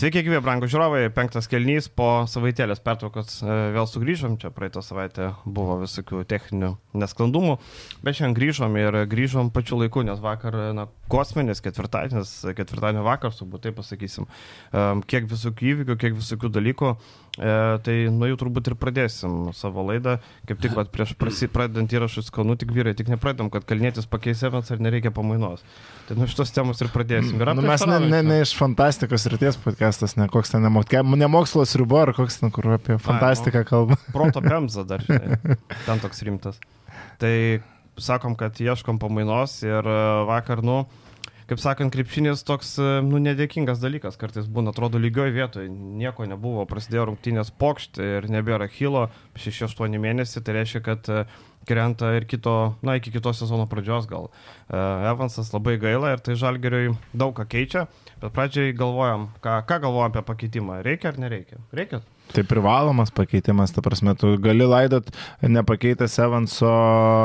Sveiki, gyvi, brangų žiūrovai. Penktas kelnys po savaitėlės pertraukos e, vėl sugrįžom. Čia praeitą savaitę buvo visokių techninių nesklandumų, bet šiandien grįžom ir grįžom pačiu laiku, nes vakar, na, kosminis ketvirtadienis, ketvirtadienio vakar, turbūt taip pasakysim, e, kiek visokių įvykių, kiek visokių dalykų. E, tai nuo jų turbūt ir pradėsim savo laidą. Kaip tik vat, prieš pradedant įrašus kalnų, tik vyrai, tik nepradedam, kad kalnėtis pakeis Evans ar nereikia pamainos. Tai nuo šitos temos ir pradėsim. Yra nu, mes ne, ne, ne iš fantastikos ryties podcastas, ne koks ten nemokslas ribo, ar koks ten, kur apie fantastiką kalba. Proto pemza dar, žinai, ten toks rimtas. Tai sakom, kad ieškom pamainos ir e, vakar, nu, kaip sakant, krepšinis toks, e, nu, nedėkingas dalykas, kartais būna, atrodo, lygioj vietoje, nieko nebuvo, prasidėjo rungtynės pokštė ir nebėra hilo, 6-8 mėnesį, tai reiškia, kad e, krenta ir kito, na, iki kitos sezono pradžios gal. Evansas labai gaila ir tai žalgeriui daug ką keičia, bet pradžiai galvojam, ką, ką galvojam apie pakeitimą, reikia ar nereikia? Reikia. Tai privalomas pakeitimas, ta prasme, tu gali laidot nepakeitęs Evanso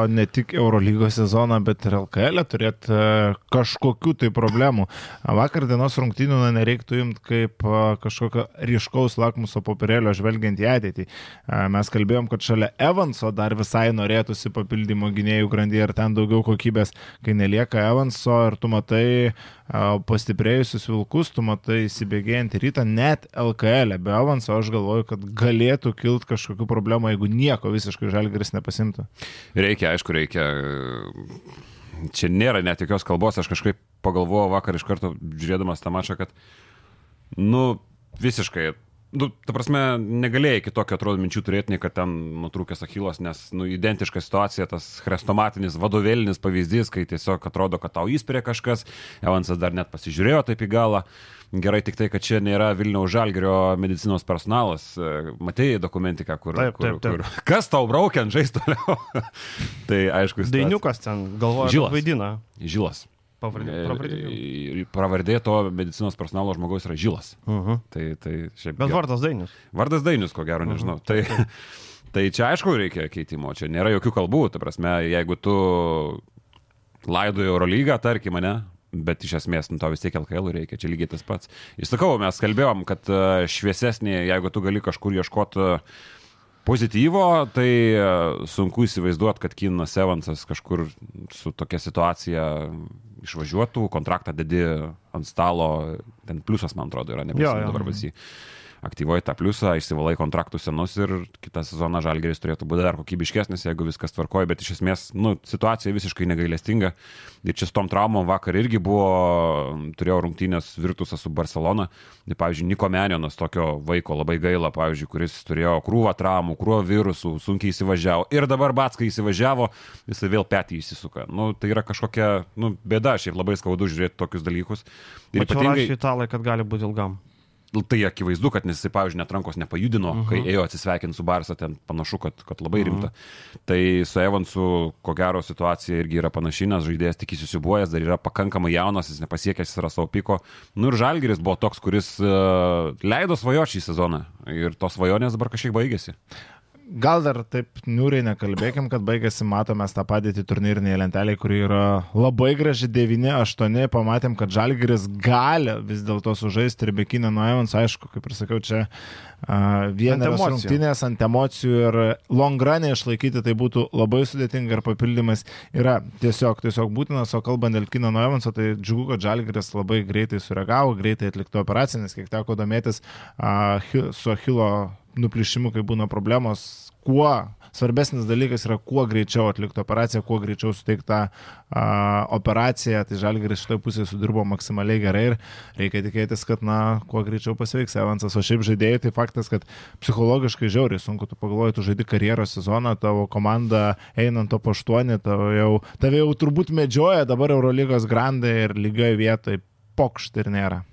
ne tik Eurolygos sezoną, bet ir LKL e turėti e, kažkokių tai problemų. Vakar dienos rungtynių na, nereiktų imti kaip e, kažkokio ryškaus lakmuso popierėlio žvelgiant į ateitį. Mes kalbėjom, kad šalia Evanso dar visai norėtųsi papildymo gynėjų grandyje ir ten daugiau kokybės, kai nelieka Evanso ir tu matai pastiprėjusius vilkus, tu matai įsibėgėjant rytą, net LKL, e, be Evanso aš galvoju, kad galėtų kilti kažkokių problemų, jeigu nieko visiškai žalgeris nepasimtų. Reikia, aišku, reikia. Čia nėra net jokios kalbos, aš kažkaip pagalvojau vakar iš karto žiūrėdamas tą mačą, kad, nu, visiškai nu, ta prasme, negalėjai kitokio atrodo minčių turėti, nei kad ten nutrūkęs Achilas, nes, nu, identiška situacija, tas chrestomatinis vadovėlinis pavyzdys, kai tiesiog atrodo, kad tau įspirė kažkas, Evansas dar net pasižiūrėjo taip į galą. Gerai tik tai, kad čia nėra Vilniaus Žalgerio medicinos personalas. Matėjai dokumentiką, kur... Taip, taip, taip. Kur, kas tau braukiant žais toliau? tai aišku, jis... Dainiukas ten galvoja, Žilas. vaidina. Žilas. Pavardė, pravardė. Pravardė to medicinos personalo žmogaus yra Žilas. Uh -huh. Tai, tai šiaip... Bet vardas Dainius. Vardas Dainius, ko gero, nežinau. Uh -huh. tai, tai čia aišku reikia keitimo, čia nėra jokių kalbų. Ta prasme, jeigu tu laidoji Eurolygą, tarkim, mane, bet iš esmės, nu, to vis tiek LKL reikia, čia lygiai tas pats. Ir sakau, mes kalbėjom, kad e, šviesesnė, jeigu tu gali kažkur ieškoti pozityvo, tai e, sunku įsivaizduoti, kad Kinas Evansas kažkur su tokia situacija išvažiuotų, kontraktą dedi ant stalo, ten pliusas, man atrodo, yra, neprisimenu dabar visi. Ja aktyvuoji tą pliusą, išsivalai kontraktų senus ir kitą sezoną žalgeris turėtų būti dar kokybiškesnis, jeigu viskas tvarkoja, bet iš esmės, nu, situacija visiškai negailestinga. Ir čia su tom traumom vakar irgi buvo, turėjau rungtynės Virtusą su Barcelona. Ir, pavyzdžiui, Niko Menionas tokio vaiko labai gaila, pavyzdžiui, kuris turėjo krūvą traumų, krūvą virusų, sunkiai įsivažiavo. Ir dabar Batskai įsivažiavo, jisai vėl petį įsisuka. Nu, tai yra kažkokia, nu, bėda, šiaip labai skaudu žiūrėti tokius dalykus. Ir Mačiau ypatingai... italai, kad gali būti ilgam tai akivaizdu, kad nes jisai, pavyzdžiui, net rankos nepajudino, uh -huh. kai mhm. ėjo atsisveikinti su Barsa, ten panašu, kad, kad labai mhm. rimta. Uh -huh. Tai su Evansu, ko gero, situacija irgi yra panaši, nes žaidėjas tik įsisiubuojas, dar yra pakankamai jaunas, jis nepasiekęs, jis yra savo piko. Nu ir Žalgeris buvo toks, kuris uh, leido svajo šį sezoną ir tos svajonės dabar kažkiek baigėsi gal dar taip niūriai nekalbėkim, kad baigėsi, matome tą padėtį turnyrinėje lentelėje, kuri yra labai graži 9-8, pamatėm, kad Žalgiris gali vis dėlto sužaisti ir bekinę nuo Evans, aišku, kaip ir sakiau, čia uh, vienas rungtynės ant emocijų ir longranė išlaikyti tai būtų labai sudėtinga ir papildymas yra tiesiog, tiesiog būtinas, o kalbant dėl kino nuo Evanso, tai džiugu, kad Žalgiris labai greitai sureagavo, greitai atlikto operaciją, nes kiek teko domėtis uh, su Achilo nuplišimu, kai būna problemos, kuo svarbesnis dalykas yra kuo greičiau atlikti operaciją, kuo greičiau suteikti tą operaciją. Tai Žalgeris šitoje pusėje sudirbo maksimaliai gerai ir reikia tikėtis, kad, na, kuo greičiau pasveiks Evansas. O šiaip žaidėjai, tai faktas, kad psichologiškai žiauriai sunku, tu pagalvoji, tu žaidži karjeros sezoną, tavo komanda einant to paštuonį, tave jau turbūt medžioja dabar Eurolygos grandai ir lygioje vietoje pokšt ir nėra.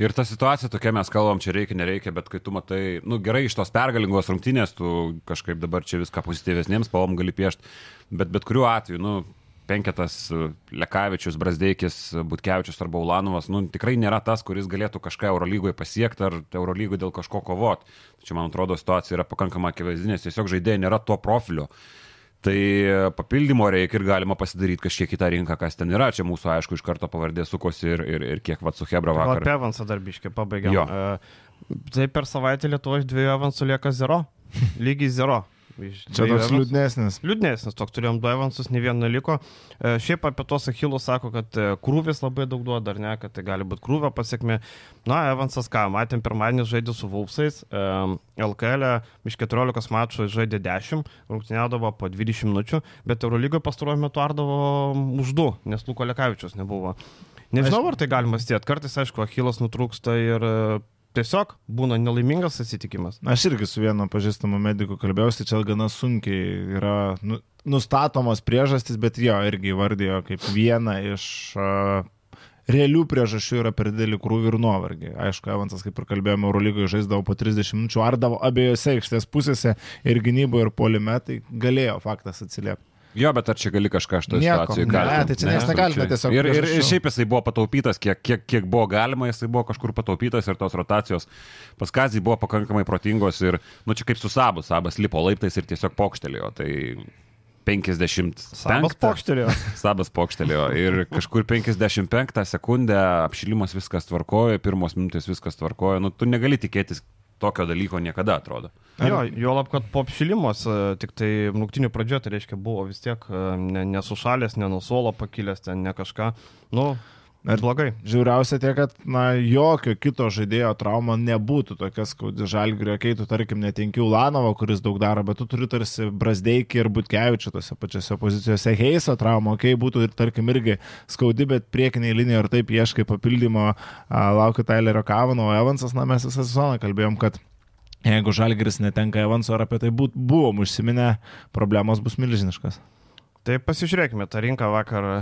Ir ta situacija tokia, mes kalbam, čia reikia, nereikia, bet kai tu matai, nu gerai, iš tos pergalingos rungtynės, tu kažkaip dabar čia viską pozityvesniems spalvom gali piešti, bet bet kuriuo atveju, nu, penketas Lekavičius, Brasdeikis, Butkevičius arba Ulanovas, nu, tikrai nėra tas, kuris galėtų kažką Eurolygoje pasiekti ar Eurolygoje dėl kažko kovoti. Čia, man atrodo, situacija yra pakankamai akivaizdinė, tiesiog žaidėjai nėra to profilio. Tai papildymo reikia ir galima pasidaryti kažkiek kitą rinką, kas ten yra. Čia mūsų, aišku, iš karto pavardė sukosi ir, ir, ir kiek vat su Hebra vakar. apie Evansą darbiškai pabaigiam. Jo. E, Tai per savaitę Lietuvo iš dviejų Evansų lieka zero. Lygiai zero. Čia toks liūdnesnis. Liūdnesnis, toks turėjom du Evansus, ne vieno liko. E, Šiaip apie tos Achilus sako, kad e, krūvis labai daug duoda, ar ne, kad tai gali būti krūvio pasiekmė. Na, Evansas ką, matėm pirmadienį žaidė su Vulfsais, e, LKL iš 14 mačų žaidė 10, rungtyniaudavo po 20 minučių, bet Eurolygoje pastaruoju metu ardavo už 2, nes Luko Lekavičius nebuvo. Nežinau, ar tai galima stėti. Kartais, aišku, Achilas nutrūksta ir e, tiesiog būna nelaimingas atsitikimas. Aš irgi su vienu pažįstamu mediku kalbėjausi, čia gana sunkiai yra nu, nustatomos priežastys, bet jo irgi įvardėjo kaip vieną iš uh, realių priežasčių yra per didelį krūvį ir nuovargį. Aišku, Evansas, kaip ir kalbėjome, Eurolygoje žaisdavo po 30 minučių, ardavo abiejose aikštės pusėse ir gynyboje, ir polime, tai galėjo faktas atsiliepti. Jo, bet ar čia gali kažką šitoje situacijoje Ne, kaltinti? tai čia nekaltina, absoliučiai. tiesiog Ir, ir, ir šiaip jisai buvo pataupytas, kiek, kiek, kiek buvo galima, jisai buvo kažkur pataupytas ir tos rotacijos pas Kazį buvo pakankamai protingos ir, nu čia kaip su Sabu, Sabas lipo laiptais ir tiesiog pokštelėjo. Tai 50. Sabas pokštelėjo. Sabas pokštelėjo ir kažkur 55 sekundę apšilimas viskas tvarkojo, pirmos minutės viskas tvarkojo. Nu, tu negali tikėtis tokio dalyko niekada, atrodo. Jo, juolab, kad po apšilimos, e, tik tai rungtinių pradžioje, tai reiškia, buvo vis tiek e, ne- nesušalęs, ne nuo suolo pakilęs, ten ne kažką. Nu, ir blogai. Žiauriausia tiek, kad na, jokio kito žaidėjo trauma nebūtų tokia skaudi žalgrio, kai tu tarkim netinki Ulanovo, kuris daug daro, bet tu turi tarsi Brasdeikį ir Butkevičių tose pačiose pozicijose. Heiso trauma, kai būtų ir tarkim irgi skaudi, bet priekiniai linija ir taip ieškai papildymo, laukia Tylerio Kavano, o Evansas, na mes visą sezoną kalbėjom, kad Jeigu Žalgiris netenka Evanso, ar apie tai būt, buvom užsiminę, problemos bus milžiniškas. Tai pasižiūrėkime, tą rinką vakar e,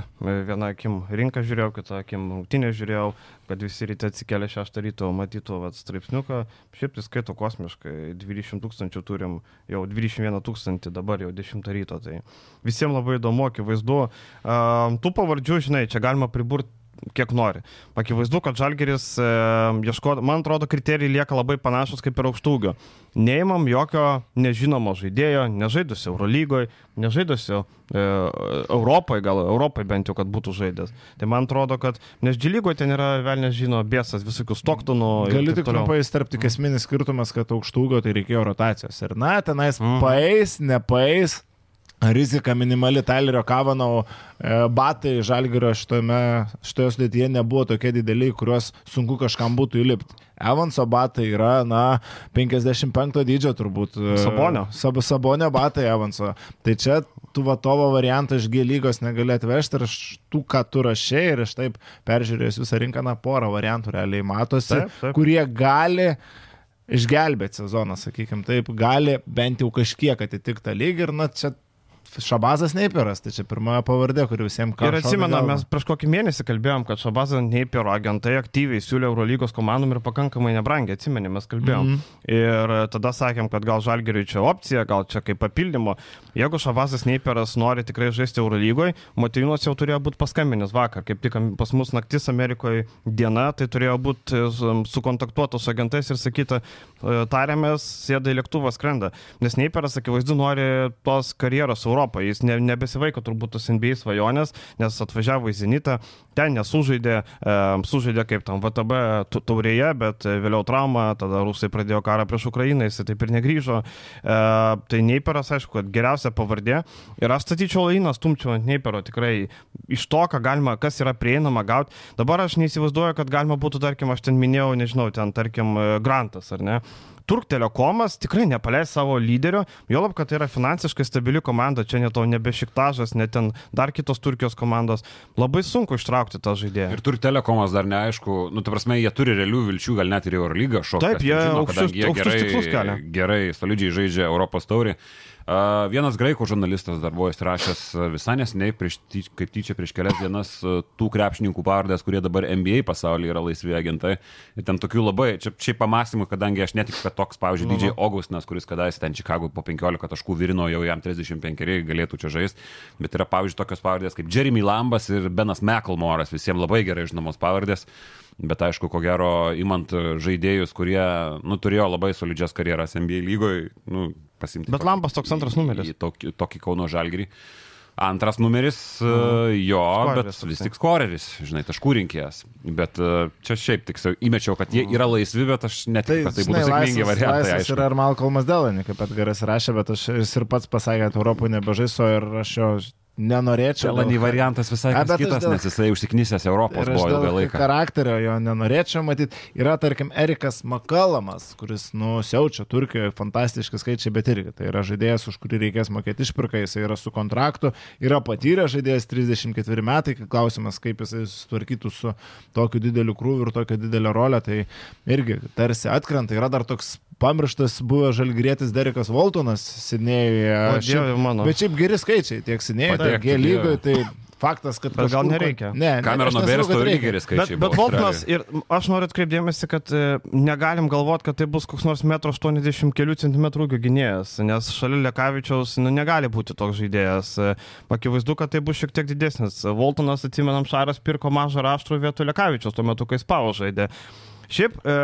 vieną akim rinką žiūrėjau, kitą akim rungtinę žiūrėjau, kad visi ryte atsikėlė šeštą ryto, matytų vat, straipsniuką. Šiaip tai skaito kosmiškai, 20 tūkstančių turim, jau 21 tūkstantį dabar jau 10 ryto. Tai visiems labai įdomu, akivaizdu. Tų pavardžių, žinai, čia galima priburti kiek nori. Akivaizdu, kad Žalgeris, e, ieško, man atrodo, kriterijai lieka labai panašus kaip ir aukštūgio. Neimam jokio nežinomo žaidėjo, nežaidusio Eurolygoje, nežaidusio e, Europoje, gal Europoje bent jau, kad būtų žaidęs. Tai man atrodo, kad, nes Džilygoje ten yra vėl nežino bėsas, visokių stoktonų. Galiu tik trumpai įsterpti, esminis skirtumas, kad aukštūgo tai reikėjo rotacijos. Ir na, tenais Mhm. paeis, nepaeis. Rizika minimali Tylerio Kavano batai Žalgirio šitome, šitoje sudėtyje nebuvo tokie dideliai, kuriuos sunku kažkam būtų įlipti. Evanso batai yra, na, 55 dydžio turbūt. e, Sabonio. Sab, sabonio batai Evanso. Tai čia tu vatovo variantą iš G lygos negali atvežti ir iš tų, ką tu rašiai ir iš taip peržiūrėjus visą rinką, na, porą variantų realiai matosi, Taip, taip. kurie gali išgelbėti sezoną, sakykime, taip, gali bent jau kažkiek atitikti tą lygį ir, na, čia Šabazas Neiperas, tai čia pirmoji pavardė, kuri visiems ką. Ir atsimenu, mes prieš kokį mėnesį kalbėjom, kad Šabazą Neipero agentai aktyviai siūlė Eurolygos komandom ir pakankamai nebrangiai, atsimeni, mes kalbėjom. Mm. Ir tada sakėm, kad gal Žalgeriui čia opcija, gal čia kaip papildymo. Jeigu Šabazas Neiperas nori tikrai žaisti Eurolygoje, Motivinos jau turėjo būti paskambinęs vakar, kaip tik pas mus naktis Amerikoje diena, tai turėjo būti sukontaktuotos su agentais ir sakyta, e, tariamės, sėda į lėktuvą skrenda. Nes Neiperas akivaizdu nori tos karjeros Europoje. Jis ne, nebesivaiko turbūt tos NBA svajonės, nes atvažiavo į Zenitą, ten nesužaidė, e, sužaidė kaip tam VTB taurėje, bet e, vėliau trauma, tada rusai pradėjo karą prieš Ukrainą, jis taip ir negrįžo. E, tai Neiperas, aišku, kad geriausia pavardė. Ir aš statyčiau lainą, stumčiau ant Neipero tikrai iš to, ką galima, kas yra prieinama gauti. Dabar aš neįsivaizduoju, kad galima būtų, tarkim, aš ten minėjau, nežinau, ten, tarkim, e, Grantas, ar ne? Turk Telekomas tikrai nepaleis savo lyderio, juolab, kad tai yra finansiškai stabili komanda, čia net to nebe Šiktažas, net ten dar kitos Turkijos komandos. Labai sunku ištraukti tą žaidėją. Ir turi telekomas dar neaišku, nu, ta prasme, jie turi realių vilčių, gal net ir Eurolygą šokti. Taip, jie aukštus- kadangi jie aukštus tikslus kelia. gerai, gerai, solidžiai žaidžia Europos taurį. Vienas graikų žurnalistas dar buvo įsirašęs visai nesiniai, kaip tyčia prieš kelias dienas, tų krepšininkų pavardės, kurie dabar NBA pasaulyje yra laisvi agentai. Ir ten tokių labai, čia šiaip pamastymų, kadangi aš netikiu, kad toks, pavyzdžiui, Nu, didžiai Augustinas, kuris kadaise ten Čikago po 15 taškų virino, jau jam 35 galėtų čia žaisti. Bet yra, pavyzdžiui, tokios pavardės kaip Jeremy Lambas ir Benas McElmoras, visiems labai gerai žinomos pavardės. Bet aišku, ko gero, imant žaidėjus, kurie, nu, turėjo labai solidžias karjeras NBA lygoje, nu, pasimti. Bet Lampas toks antras numeris. Tokį, tokį Kauno Žalgirį. Antras numeris Mhm. jo, Skoreris bet vis tik skoreris, žinai, taškų rinkėjas. Bet e, čia šiaip tik įmečiau, kad Mhm. jie yra laisvi, bet aš netikiu, kad tai būtų sėkmingi variantai. Aišku. yra ir Malcolmas Delani, kaip Edgaras rašė, bet aš jis ir pats pasakė, kad Europoje nebežaiso ir aš jo nenorėčiau. Dėl- variantas visai A, kitas, dėl- nes jisai užsiknisęs Europos buvo ilgą laiką. charakterio jo nenorėčiau matyti. Yra, tarkim, Erikas Makalamas, kuris, nu, siaučia Turkijoje, fantastiški skaičiai, bet irgi tai yra žaidėjas, už kurį reikės mokėti išpirką, jisai yra su kontraktu, yra patyręs žaidėjas 34 metai, klausimas, kaip jisai susitvarkytų su tokiu dideliu krūviu ir tokia didelė rolė, tai irgi tarsi atkrenta. Yra dar toks pamirštas buvęs žalgrėtis Derekas Voltonas Sidnėjuje. Bet šiaip geri skaičiai, tiek Sidnėjuje, Patekti, G lygoje, dieve. tai faktas, kad... Bet gal nereikia. Ne, nesakau, Beresto kad irgi reikia. geri Bet, skaičiai. bet Volkmanas Australijoj. ir aš noriu atkreipdėmėsi, kad e, negalim galvoti, kad tai bus koks nors 1,80 cm ūgio gynėjas, nes šalia Lekavičiaus nu, negali būti toks žaidėjas. E, Akivaizdu, kad tai bus šiek tiek didesnis. Voltonas, atsimenam, Šaras pirko mažą raštrų vietoj Lekavičiaus tuo metu, kai Spavo žaidė. Šiaip e,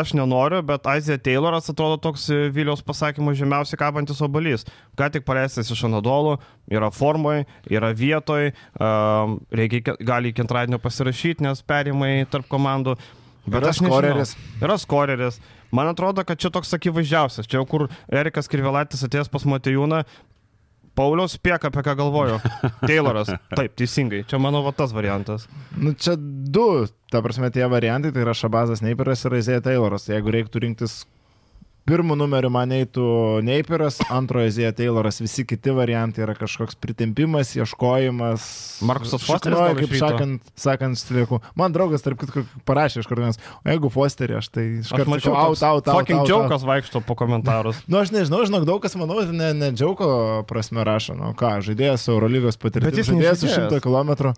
aš nenoriu, bet Aizija Tayloras atrodo toks e, Viliaus pasakymo žemiausiai kabantis obalys. Ką tik paleistas iš Anadolų, yra formoje, yra vietoje, e, reikia, iki- gali iki antradienio pasirašyti, nes perimai tarp komandų. Bet Yra skoreris. Yra skoreris. Man atrodo, kad čia toks akivaizdžiausias. Čia jau kur Erikas Kirvelaitis atėjęs pas Matejūną. Pauliaus pieka, apie ką galvoju. Tayloras. Taip, teisingai. Čia mano va tas variantas. Nu, čia du, ta prasme, tie variantai, tai yra Šabazas Neiperas ir Aizėja Tayloras. Jeigu reiktų rinktis pirmų numerių, man eitų Neiperas, antrojo Aizėja Tayloras, visi kiti variantai yra kažkoks pritempimas, ieškojimas. Markusas Fosteris kaip sakant, sakant, strėkų. Man draugas, tarp kitko, parašė iš karto, o jeigu Fosterį, aš tai iš karto mačiau, au, tau, tau. fucking tau, tau. džiaukas vaikšto po komentarus. Nu, aš nežinau, žinok, daug kas, manau, ne, ne džiauko prasme rašo. Nu, ką, žaidėjas Eurolygos patirtis. žaidėjas už žaidėjas. 100 km.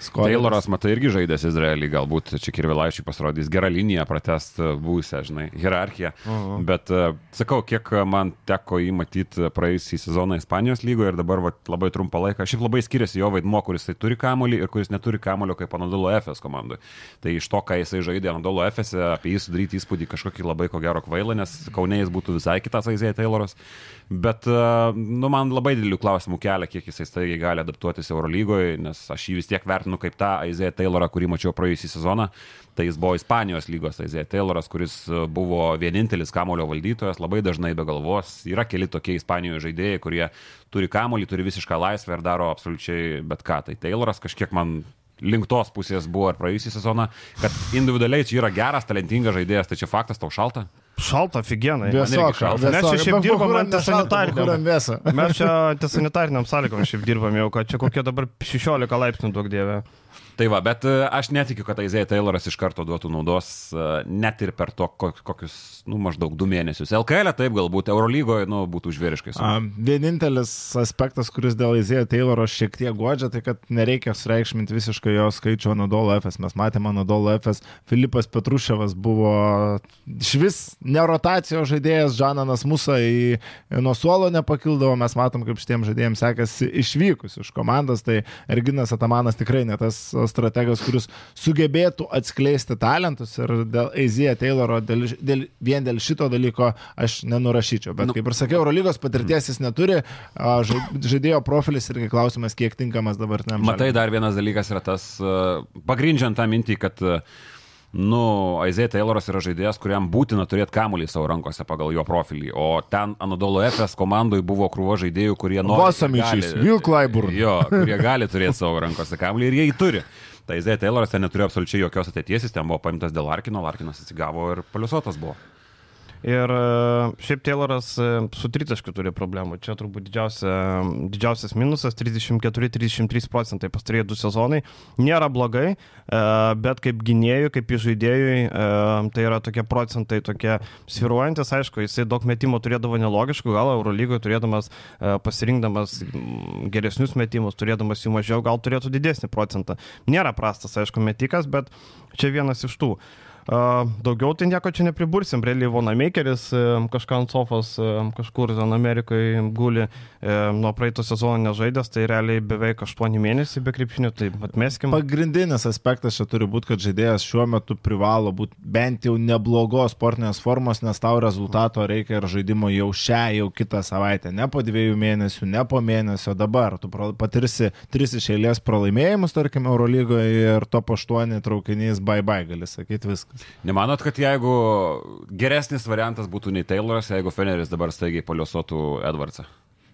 Tayloras, matai, irgi žaidęs Izraelį, galbūt čia Kirvilaičiui pasirodys gerą liniją pratest būsę, žinai, hierarchiją. Uh Mhm. -huh. Bet e, sakau, kiek man teko jį matyti praėjusį sezoną Ispanijos lygoje ir dabar va, labai trumpą laiką. Šiaip labai skiriasi jo vaidmo, kuris tai turi kamolį ir kuris neturi kamolio kaip Anadolo FS komandai. Tai iš to, ką jisai žaidė Anadolo FS, apie jį sudaryti įspūdį kažkokį labai ko gero kvailą, nes Kaunėjais būtų visai kitas Aizėja Tayloras. Bet, e, nu, man labai didelių klausimų kelia, kiek jisai staigiai gali adaptuotis Eurolygoje, nes aš jį vis tiek vertinu kaip tą Aizėja Taylorą, kurį mačiau praėjusį sezoną. Tai jis buvo Ispanijos lygos Aizėja Tayloras, kuris e, buvo vienintelis kamulio valdytojas, labai dažnai be galvos. Yra keli tokie Ispanijoje žaidėjai, kurie turi kamulį, turi visišką laisvę ir daro absoliučiai bet ką. Tai Tayloras kažkiek man link tos pusės buvo ir praėjusį sezoną, kad individualiai čia yra geras, talentingas žaidėjas, tai čia faktas tau šalta. Šalta, šalta. Mes čia šiaip dirbam bukuram ant nešalta, bukuram sanitariniam. vėsa. Mes čia antisanitariniam sąlygom šiaip dirbam jau, kad čia kokie dabar 16 laipsnių daug dievė. Tai va, bet e, aš netikiu, kad Aizėja Tayloras iš karto duotų naudos, e, net ir per to ko- kokius, nu, maždaug du mėnesius. LKL E taip, galbūt Eurolygoje, nu, būtų žvėriškai. sunku. Vienintelis aspektas, kuris dėl Izėjo Tayloro šiek tiek godžia, tai kad nereikia sureikšminti visiškai jo skaičio Anadolo FS. Mes matėme Anadolo FS, Filipas Petruševas buvo iš vis nerotacijos žaidėjas, Žananas Musa į, nuo suolo nepakildavo, mes matom, kaip šitiem žaidėjams sekasi išvykus iš komandos, tai Erginas Atamanas tikrai ne tas strategas, kuris sugebėtų atskleisti talentus ir dėl Izėjo Tayloro, dėl, dėl, vien dėl šito dalyko aš nenurašyčiau. Bet Nu. kaip ir sakiau, Eurolygos patirties jis neturi, žaidėjo profilis irgi klausimas, kiek tinkamas dabartiniam. Matai, dar vienas dalykas yra tas, pagrindžiant tą mintį, kad e, Nu, Aizėja Tayloras yra žaidėjas, kuriam būtina turėti kamuolį savo rankose pagal jo profilį. O ten Anadolo FS komandai buvo krūva žaidėjų, kurie nori. Vasamičiais, Clyburn. Jo, kurie gali turėti savo rankose kamuolį ir jie jį turi. Tai Aizėja Tayloras ten neturėjo absoliučiai jokios ateities, jis ten buvo paimtas dėl Larkino, Larkinas atsigavo ir paliusotas buvo. Ir e, šiaip Tayloras e, su tritaškiu turi problemų. Čia turbūt didžiausia, didžiausias minusas - 34-33 procentai pastarėjai du sezonai. Nėra blogai, e, bet kaip gynėjui, kaip žaidėjui, tai yra tokie procentai tokie sviruojantis. Aišku, jisai daug metimo turėdavo nelogiškų, gal Eurolygoje turėdamas, pasirinkdamas geresnius metimus, turėdamas jų mažiau, gal turėtų didesnį procentą. Nėra prastas, aišku, metikas, bet čia vienas iš tų. Uh, daugiau tai nieko čia nepribursim. Realiai Vonamakeris uh, kažką ant sofos uh, kažkur ten Amerikoje guli uh, nuo praeito sezono nežaidęs, tai realiai beveik 8 mėnesiai be krepšinio, tai atmeskim. Pagrindinis aspektas čia turi būti, kad žaidėjas šiuo metu privalo būti bent jau neblogos sportinės formos, nes tau rezultato reikia ir žaidimo jau šią, jau kitą savaitę. Ne po dviejų mėnesių, ne po mėnesio, dabar. Tu patirsi tris iš eilės pralaimėjimus, tarkim, Eurolygoje ir top 8 traukinys bye bye, gali sakyti viskas. Nemanot, kad jeigu geresnis variantas būtų nei Tayloras, jeigu Feneris dabar staigiai paliosuotų Edvardsą?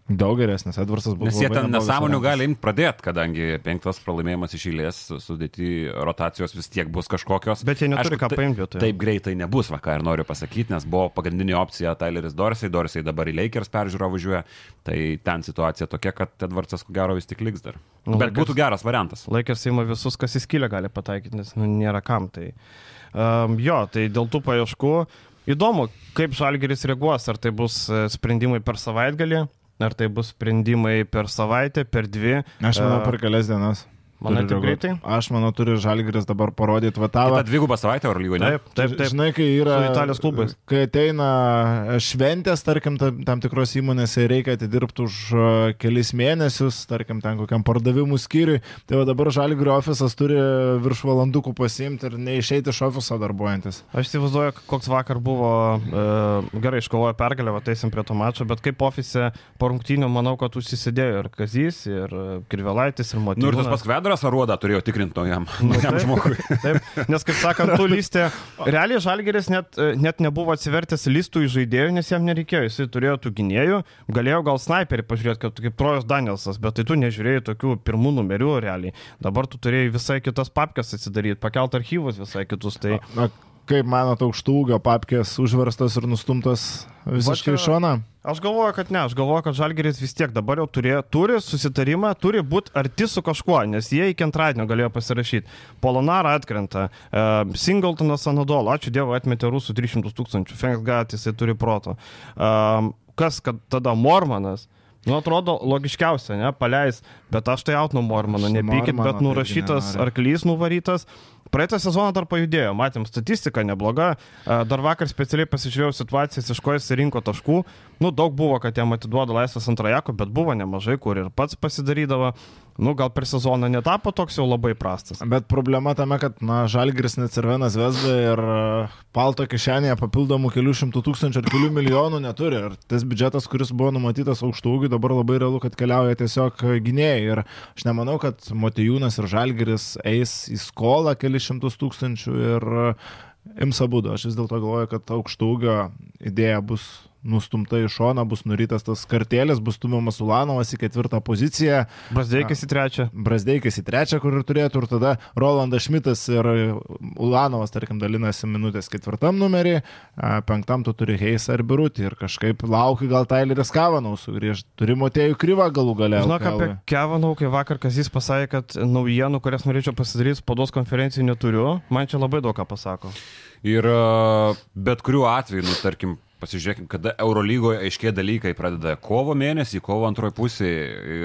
Daug geresnis, Edvardsas buvo. Nes jie ten nesąmonių gali imti pradėti, kadangi penktas pralaimėjimas iš eilės, sudėti rotacijos vis tiek bus kažkokios. Bet jie neturi Aišku, ką paimti vietoje. Taip greitai nebus, va, ką ir noriu pasakyti, nes buvo pagrindinė opcija Tyleris Dorsey, Dorsey dabar į Lakers peržiūrą važiuoja, tai ten situacija tokia, kad Edvardsas ko gero vis tik liks dar. Nu, Bet Lakers, būtų geras variantas. Lakers įima visus, kas įskylę gali pataikyti, nes nu, nėra kam. Tai... Um, jo, tai dėl tų paieškų įdomu, kaip Žalgeris reaguos, ar tai bus e, sprendimai per savaitgalį, ar tai bus sprendimai per savaitę, per dvi. Aš manau, per kelias dienas. Manai, taip greitai? Aš manau, turi Žalgiris dabar parodyti vatavą. Ta dvigubą savaitę Euro lygoje, ne? Taip, taip, taip. Žinai, kai yra... Su Italijos klubais. Kai ateina šventės, tarkim, tam, tam tikros įmonėse reikia atidirbti už kelis mėnesius, tarkim, ten kokiam pardavimų skyriui, tai va dabar Žalgirio ofisas turi virš valandukų pasiimti ir neišeiti iš ofiso darbuojantis. Aš įsivaizduoju, koks vakar buvo, e, gerai, iškovojo pergalę, va teisim prie to mačo, bet kaip ofise po rungtynių, manau, kad užsisidėjo ir Kazys, ir Kirvelaitis, ir Motyvas. Nu, ir tas paskvedas Federas aruodą turėjo tikrinti naujam, naujam žmogui. Taip, nes kaip sakant, tu lystė, realiai Žalgeris net, net nebuvo atsivertęs listų į žaidėjų, nes jam nereikėjo, jisai turėjo tų gynėjų, galėjo gal sniperį pažiūrėti, kad kaip Trojus Danielsas, bet tai tu nežiūrėjai tokių pirmų numerių realiai. Dabar tu turėjai visai kitas papkas atsidaryti, pakelt archyvus visai kitus. Tai... Na, kaip manot, aukštų ūgio papkės užverstas ir nustumtas visiškai iš šoną? Aš galvoju, kad ne, aš galvoju, kad Žalgeris vis tiek dabar jau turė, turi susitarimą, turi būti arti su kažkuo, nes jie iki antradienio galėjo pasirašyti. Polonara atkrenta, uh, Singletonas Anadolo, ačiū Dievui, atmetė rusų 300 tūkstančių, Fengsgat jisai turi proto. Uh, kas, kad tada Mormanas, Nu, atrodo logiškiausia, ne, paleis, bet aš tai Outno Mormano, nepykit, bet nurašytas arklys nuvarytas. Praeitą sezoną dar pajudėjo, matėm statistiką nebloga, dar vakar specialiai pasižiūrėjau situacijas, iš ko jis rinko taškų, nu daug buvo, kad jam atiduoda laisvas antrajako, bet buvo nemažai, kur ir pats pasidarydavo nu, gal per sezoną netapo toks jau labai prastas. Bet problema tame, kad, na, Žalgris necervenas Vesda ir e, palto kišenėje papildomų kelių šimtų tūkstančių ar kelių milijonų neturi. Ir tas biudžetas, kuris buvo numatytas aukštų ūgių, dabar labai realu, kad keliauja tiesiog gynėjai. Ir aš nemanau, kad Motijūnas ir Žalgris eis į skolą keli šimtus tūkstančių ir e, ims abu. Aš vis dėlto galvoju, kad aukštų ūgio idėja bus nustumta į šoną, bus nurytas tas kartėlis, bus stumiamas Ulanovas į ketvirtą poziciją. Brasdeikis į trečią. Brasdeikis į trečią, kur ir turėtų, ir tada Rolandas Šmitas ir Ulanovas, tarkim, dalinasi minutės ketvirtam numerį, penktam tu turi Heisą ir Birutį ir kažkaip lauki, gal Tyleris Kavanau sugrįž, turi Motėjų Kryvą galų gale. Žinok, apie Kavanau, kai vakar Kazis pasakė, kad naujienų, kurias norėčiau pasidaryti spados konferencijų neturiu, man čia labai daug ką pasako. Ir bet kuriuo atveju, nu, tarkim, Pasižiūrėkime, kada Eurolygoje aiškiai dalykai pradeda kovo mėnesį, kovo antroji pusė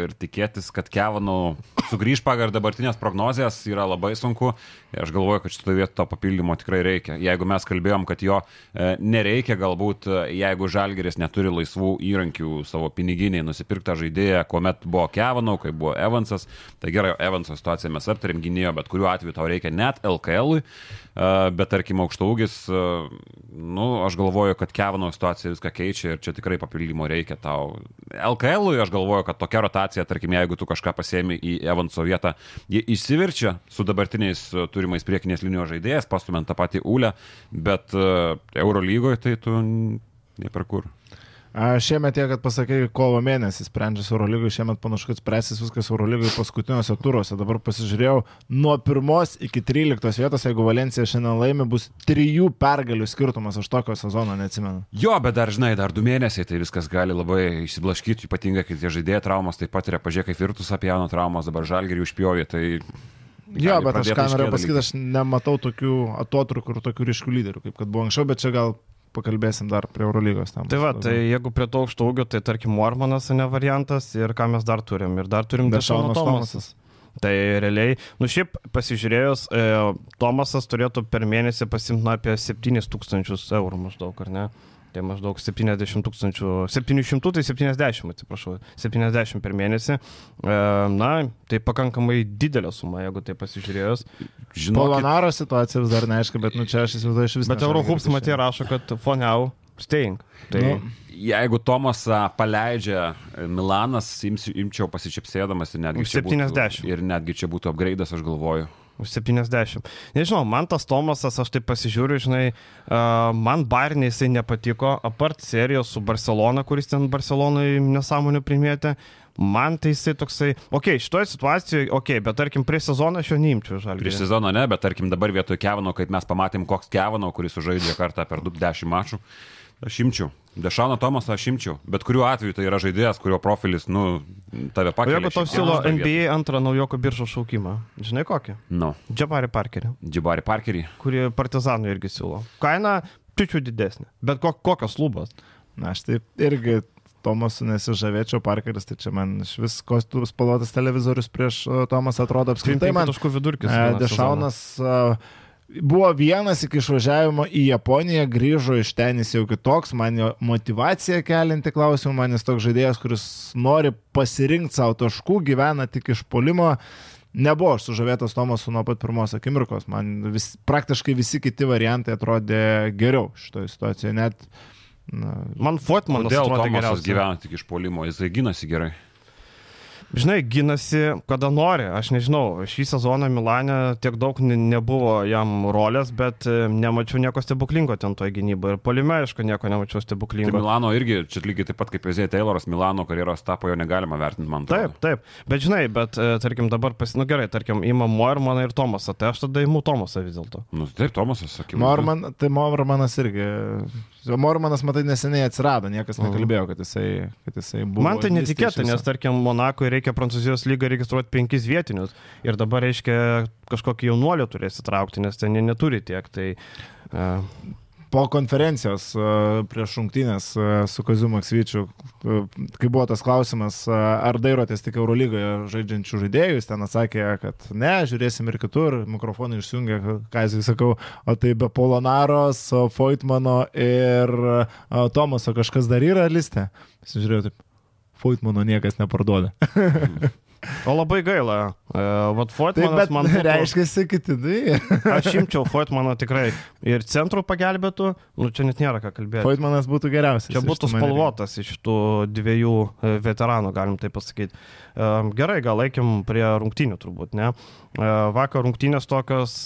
ir tikėtis, kad Kevanų sugrįž pagal dabartinės prognozijas yra labai sunku. Aš galvoju, kad šitoje vietoje to papildymo tikrai reikia. Jeigu mes kalbėjom, kad jo e, nereikia, galbūt e, jeigu Žalgeris neturi laisvų įrankių savo piniginiai nusipirktą žaidėją, kuomet buvo Kevanų, kai buvo Evansas, tai gerai, Evanso situaciją mes aptarėm gynėjo, bet kuriuo atveju tau reikia net LKL, ui, e, bet tarkim aukšto ūgis, nu, aš galvoju, kad Kevano situacija viską keičia ir čia tikrai papildymo reikia tau. LKL, aš galvoju, kad tokia rotacija, tarkim, jeigu tu kažką pasiemi į Evanso vietą, jie įsiverčia su dabartiniais turimais priekinės linijos žaidėjais, pastumint tą patį Ulę, bet Eurolygoje tai tu ne per kur. Šiemet tiek, kad pasakai, kovo mėnesį sprendžiasi Eurolygai, šiemet panašu, kad spręsis viskas Eurolygai paskutiniuose turuose. Dabar pasižiūrėjau, nuo pirmos iki tryliktos vietos, jeigu Valencija šiandien laimi, bus trijų pergalių skirtumas, aš tokio sezono neatsimenu. Jo, bet dar, žinai, dar du mėnesiai, tai viskas gali labai išsiblaškyti, ypatingai, kai tie žaidėjai traumas taip pat yra, pažiūrėk, kaip Virtus apie Jano traumas, dabar Žalgerį užpjovė, tai Jo, bet aš ką norėjau pasakyti, aš nematau tokių atotrukų ir tokių ryškių lyderių, kaip kad buvo anksčiau, bet čia gal pakalbėsim dar prie Eurolygos. Tam, tai va, tai jeigu prie to aukšto ūgio, tai tarkim Mormanas ne variantas ir ką mes dar turim. Ir dar turim Dešaunas Tomasas. Tai realiai, nu šiaip pasižiūrėjus, e, Tomasas turėtų per mėnesį pasimti na, apie 7 tūkstančius eurų maždaug, ar ne? Tai maždaug 70 tūkstančių, 700 tai 70, atsiprašau, 70 per mėnesį. E, na, tai pakankamai didelė suma, jeigu tai pasižiūrėjus. Žinokit, Polonaro situacija vis dar neaiški, bet nu čia aš įsivaizduoju iš vis. Bet Eurohoops matė rašo, kad Foniau staying. Tai Nu, jeigu Tomasą paleidžia Milanas, imsiu, imčiau pasičiapsėdamas ir netgi Už čia būtų- 70. Ir netgi čia būtų upgraidas, aš galvoju. Už 70. Nežinau, man tas Tomasas, aš taip pasižiūriu, žinai, uh, man Bairnė jisai nepatiko, apart serijos su Barcelona, kuris ten Barcelonai nesąmonių primėtė. Man tai jisai toksai, okei, okay, šitoje situacijoje, okei, okay, bet tarkim, prie sezono aš jo neimčiau žalgiui. Prieš sezoną ne, bet tarkim dabar vietoj Kevino, kaip mes pamatėm, koks Kevino, kuris sužaidžia kartą per 10 mačų, aš imčiau. Dešano Tomasą aš imčiau. Bet kuriuo atveju tai yra žaidėjas, kurio profilis, nu, tave O pakelia. jeigu tau siūlo. NBA antrą naujoko biržos šaukimą, žinai kokį? Nu, Džabari Parkerį, Džibari Parkerį. kurį partizanų irgi siūlo. Kaina čiučiu didesnė, bet kok, kokios lubos? Na, aš taip irgi Tomasu nesižavėčiau, Parkeris, tai čia man iš vis kostų spalvotas televizorius prieš Tomasą atrodo apskritai. 35 Man taškų vidurkis. e, vieną sezoną. Buvo vienas iki išvažiavimo į Japoniją, grįžo iš ten jis jau kitoks, man jo motivacija kelinti klausimą, man jis toks žaidėjas, kuris nori pasirinkti savo taškų, gyvena tik iš polimo. Nebuvo aš sužavėtas Tomasu nuo pat pirmos akimirkos, man vis, praktiškai visi kiti variantai atrodė geriau šitoje situacijoje, net na, Man Fotmanas Tomasas geriausiai. gyvena tik iš polimo, jisai gynasi gerai. Žinai, gynasi, kada nori. Aš nežinau, šį sezoną Milane tiek daug ne- nebuvo jam rolės, bet e, nemačiau nieko stebuklingo ten toje gynyboje. Ir polime, aišku, nieko nemačiau Tai stebuklingo. Milano irgi, čia lygiai taip pat kaip Ezė Tayloras, Milano karjeros tapo jo negalima vertinti, man atrodo. Taip, taip. Bet žinai, bet e, tarkim dabar, pas... nu gerai, tarkim, įma Moermaną ir Tomasą, tai aš tada įimu Tomasą vis dėlto. Nu, taip, Tomasas, sakiau. Morman, tai Mormanas irgi. Mormanas, matai, neseniai atsirado, niekas Mhm. nekalbėjo, kad jisai, kad jisai buvo. Man tai netikėta, nes tarkim, Monakui reikia Prancūzijos lygą registruoti penkis vietinius ir dabar reiškia kažkokį jaunuolį turės įtraukti, nes ten jie neturi tiek. Tai, uh, Po konferencijos e, prieš rungtynės e, su Kaziu Maksvyčiu, kai buvo tas klausimas, ar dairotės tik Eurolygoje žaidžiančių žaidėjų, jis ten atsakė, kad ne, žiūrėsim ir kitur, mikrofonai ką jis sakau, o tai be Polonaros, Foitmano ir Tomaso kažkas dar yra listė. Žiūrėjau, taip, Foitmano niekas neparduoda. o labai gaila. Vat Taip, Fortmanas bet man... būtų- reiškia, kiti tai. Aš imčiau Fortmaną tikrai ir centrų pagelbėtų, nu čia net nėra ką kalbėti. Foitmanas būtų geriausias. Čia būtų spalvotas iš tų dviejų e, veteranų, galim tai pasakyti. E, Gerai, gal eikim prie rungtynių turbūt, ne? E, Vakar rungtynės tokios,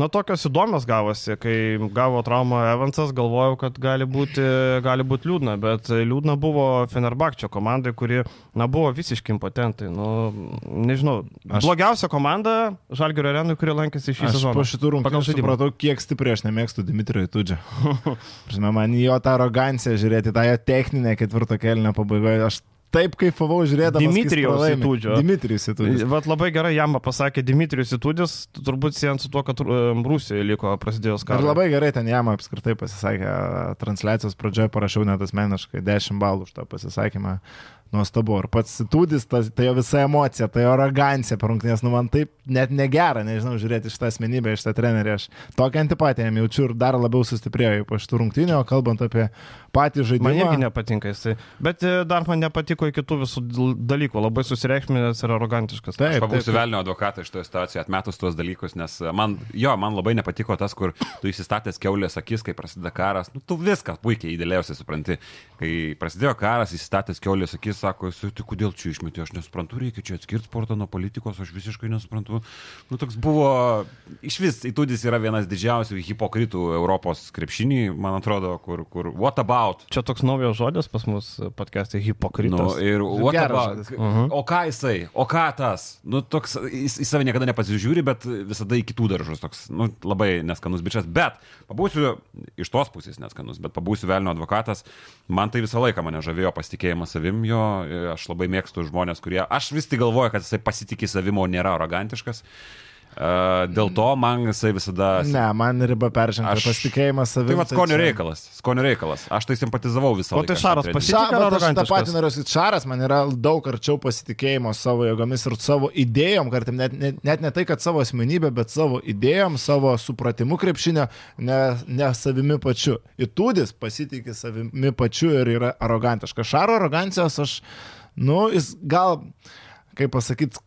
na tokios įdomios gavosi, kai gavo traumą Evansas, galvojau, kad gali būti, gali būti liūdna, bet liūdna buvo Fenerbakčio komandai, kuri, na, buvo visiškai impotentai. Nu, nežinau, Aš- Aš... blogiausia komanda Žalgirio arenui, kuri lankėsi šį Aš sezoną. po šitų rungtynių žaidimą. supratau, kiek stipriai aš nemėgstu Dimitrijų Tudžio. Prasme, man jo tą aroganciją žiūrėti, tą jo techninę ketvirto kelnio pabaigoje. Aš taip kaifavau žiūrėdamas. pralaimi. Įtūdžio. Dimitrijus Įtūdžio. Vat labai gerai jam pasakė Dimitrijus Itudis, turbūt siejant su tuo, kad um, Rusijoje liko prasidėjus Ir karas. labai gerai ten jam apskritai pasisakė, transliacijos pradžioje parašiau net asmeniškai 10 balų už tą pasisakymą. Nuostabu. Ir pats Tudis, ta, ta jo visa emocija, ta jo arogancija per rungtynės, nu man taip net negera, nežinau, žiūrėti šitą asmenybę, šitą trenerį. Aš tokią antipatiją jam jaučiu ir dar labiau sustiprėjau po šitų rungtynių, o kalbant apie patį žaidimą. Man irgi nepatinka jisai. Bet e, dar man nepatiko į kitų visų dalykų. Labai susireikšminęs ir arogantiškas. Taip, Aš pabūsiu velnio advokatą šitoje situacijoje, atmetus tuos dalykus, nes man, jo, man labai nepatiko tas, kur tu įsistatęs keulės akis, kai prasideda karas. Nu, tu viską puikiai įdėliausiai supranti. Kai prasidėjo karas, įsistatęs keulės akis, sako, jis, tai kodėl čia išmetė, aš nesuprantu, reikia čia atskirti sportą nuo politikos, aš visiškai nesuprantu. Nu, toks buvo, iš vis, įtūdis yra vienas didžiausių hipokritų Europos krepšinį, man atrodo, kur, kur, what about? Čia toks naujas žodis pas mus podcast'e - hipokritas. Nu, ir what geras about? žodis. Mhm. O ką jisai? O ką tas? Nu, toks, jis į save niekada nepasižiūri, bet visada į kitų daržus. Toks, nu, labai neskanus bičias. Bet pabūsiu iš tos pusės neskanus, bet pabūsiu velnio advokatas. Man tai visą laiką mane žavėjo pasitikėjimas savim jo. Aš labai mėgstu žmonės, kurie... Aš vis tik galvoju, kad jisai pasitikė savim, o nėra arogantiškas. Uh, dėl to man jisai visada... Ne, man riba peržengta Aš- pasitikėjimas savimi. Tai va skonio čia- reikalas. Skonio reikalas. Aš tai simpatizavau visą O laiką. tai šitam Šaras treneriui. pasi- Ša, Pasitikė bet aš tą patį noriu sakyti, Šaras man yra daug arčiau pasitikėjimo savo jėgomis ir savo idėjom, kartais net, net, net ne tai, kad savo asmenybė, bet savo idėjom, savo supratimu krepšinio, ne, ne savimi pačiu. Įtūdis pasitikė savimi pačiu ir yra arogantiškas. Šaro arogancijos aš, nu, jis gal kaip pasakyti,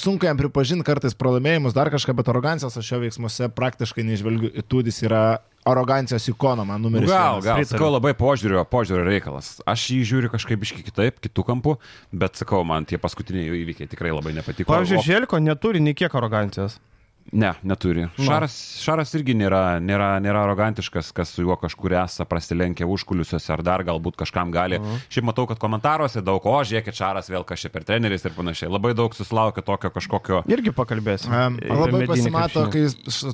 sunku jam pripažinti kartais pralaimėjimus, dar kažką, bet arogancijos aš jo veiksmuose praktiškai neižvelgiu. Įtūdis yra arogancijos ikona, man numeris. Gal, vienas. gal, sakau, labai požiūrio, požiūrio reikalas. Aš jį žiūriu kažkaip iš kitaip, kitų kampų, bet sakau, man tie paskutiniai įvykiai tikrai labai nepatiko. Pavyzdžiui, O- Želko neturi nei kiek arogancijos. Ne, neturi. Šaras, šaras irgi nėra, nėra, nėra arogantiškas, kas su juo kažkur esą prasilenkia užkuliusiuose ar dar galbūt kažkam gali. Uh -huh. Šiaip matau, kad komentaruose daug, o žiūrėkit, Šaras vėl kažkaip per treneris ir panašiai. Labai daug susilaukia tokio kažkokio... Irgi pakalbėsim. Um, labai pasimato, kai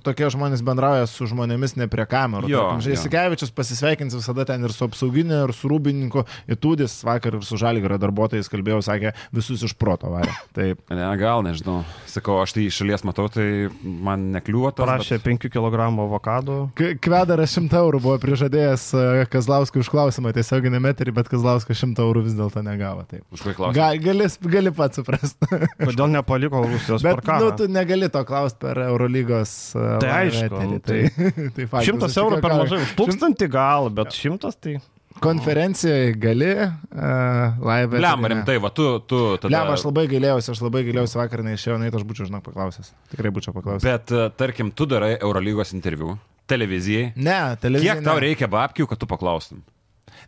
tokie žmonės bendrauja su žmonėmis ne prie kamerų. Jo, Tarkim. Žaisikevičius pasisveikins visada ten ir su apsauginė, ir su rūbininku. Įtūdis vakar ir su žalgerio darbuotojais kalbėjau, sakė, visus iš proto varė. Taip. Ne, gal nežinau. Sakau, aš tai iš šalies matau, tai man nekliūva tas. Prašė 5 kg avokado. K- Kvedaras 100 eurų buvo prižadėjęs e, Kazlauskui už klausimą tiesioginį meterį, bet Kazlauskas 100 eurų vis dėlto negavo. Taip. Už kokį klausimą? Ga, gali, gali pats suprasti. Kodėl nepaliko Rusijos Bet parką? nu, tu negali to klausti per Eurolygos. e, Tai aišku, eterį, nu, Tai, tai faktas, Šimtas aš tik eurų per mažai, už tūkstantį gal, bet šimtas tai... Konferencijoje gali uh, live. Ne. rimtai, va, tu, tu tada... Liam, aš labai gailėjausi, aš labai gailėjausi vakar neišėjau, net aš būčiau, žinok, paklausęs. Tikrai būčiau paklausęs. Bet, e, tarkim, tu darai Eurolygos interviu televizijai. Ne, televizija. Kiek tau reikia babkių, kad tu paklaustum?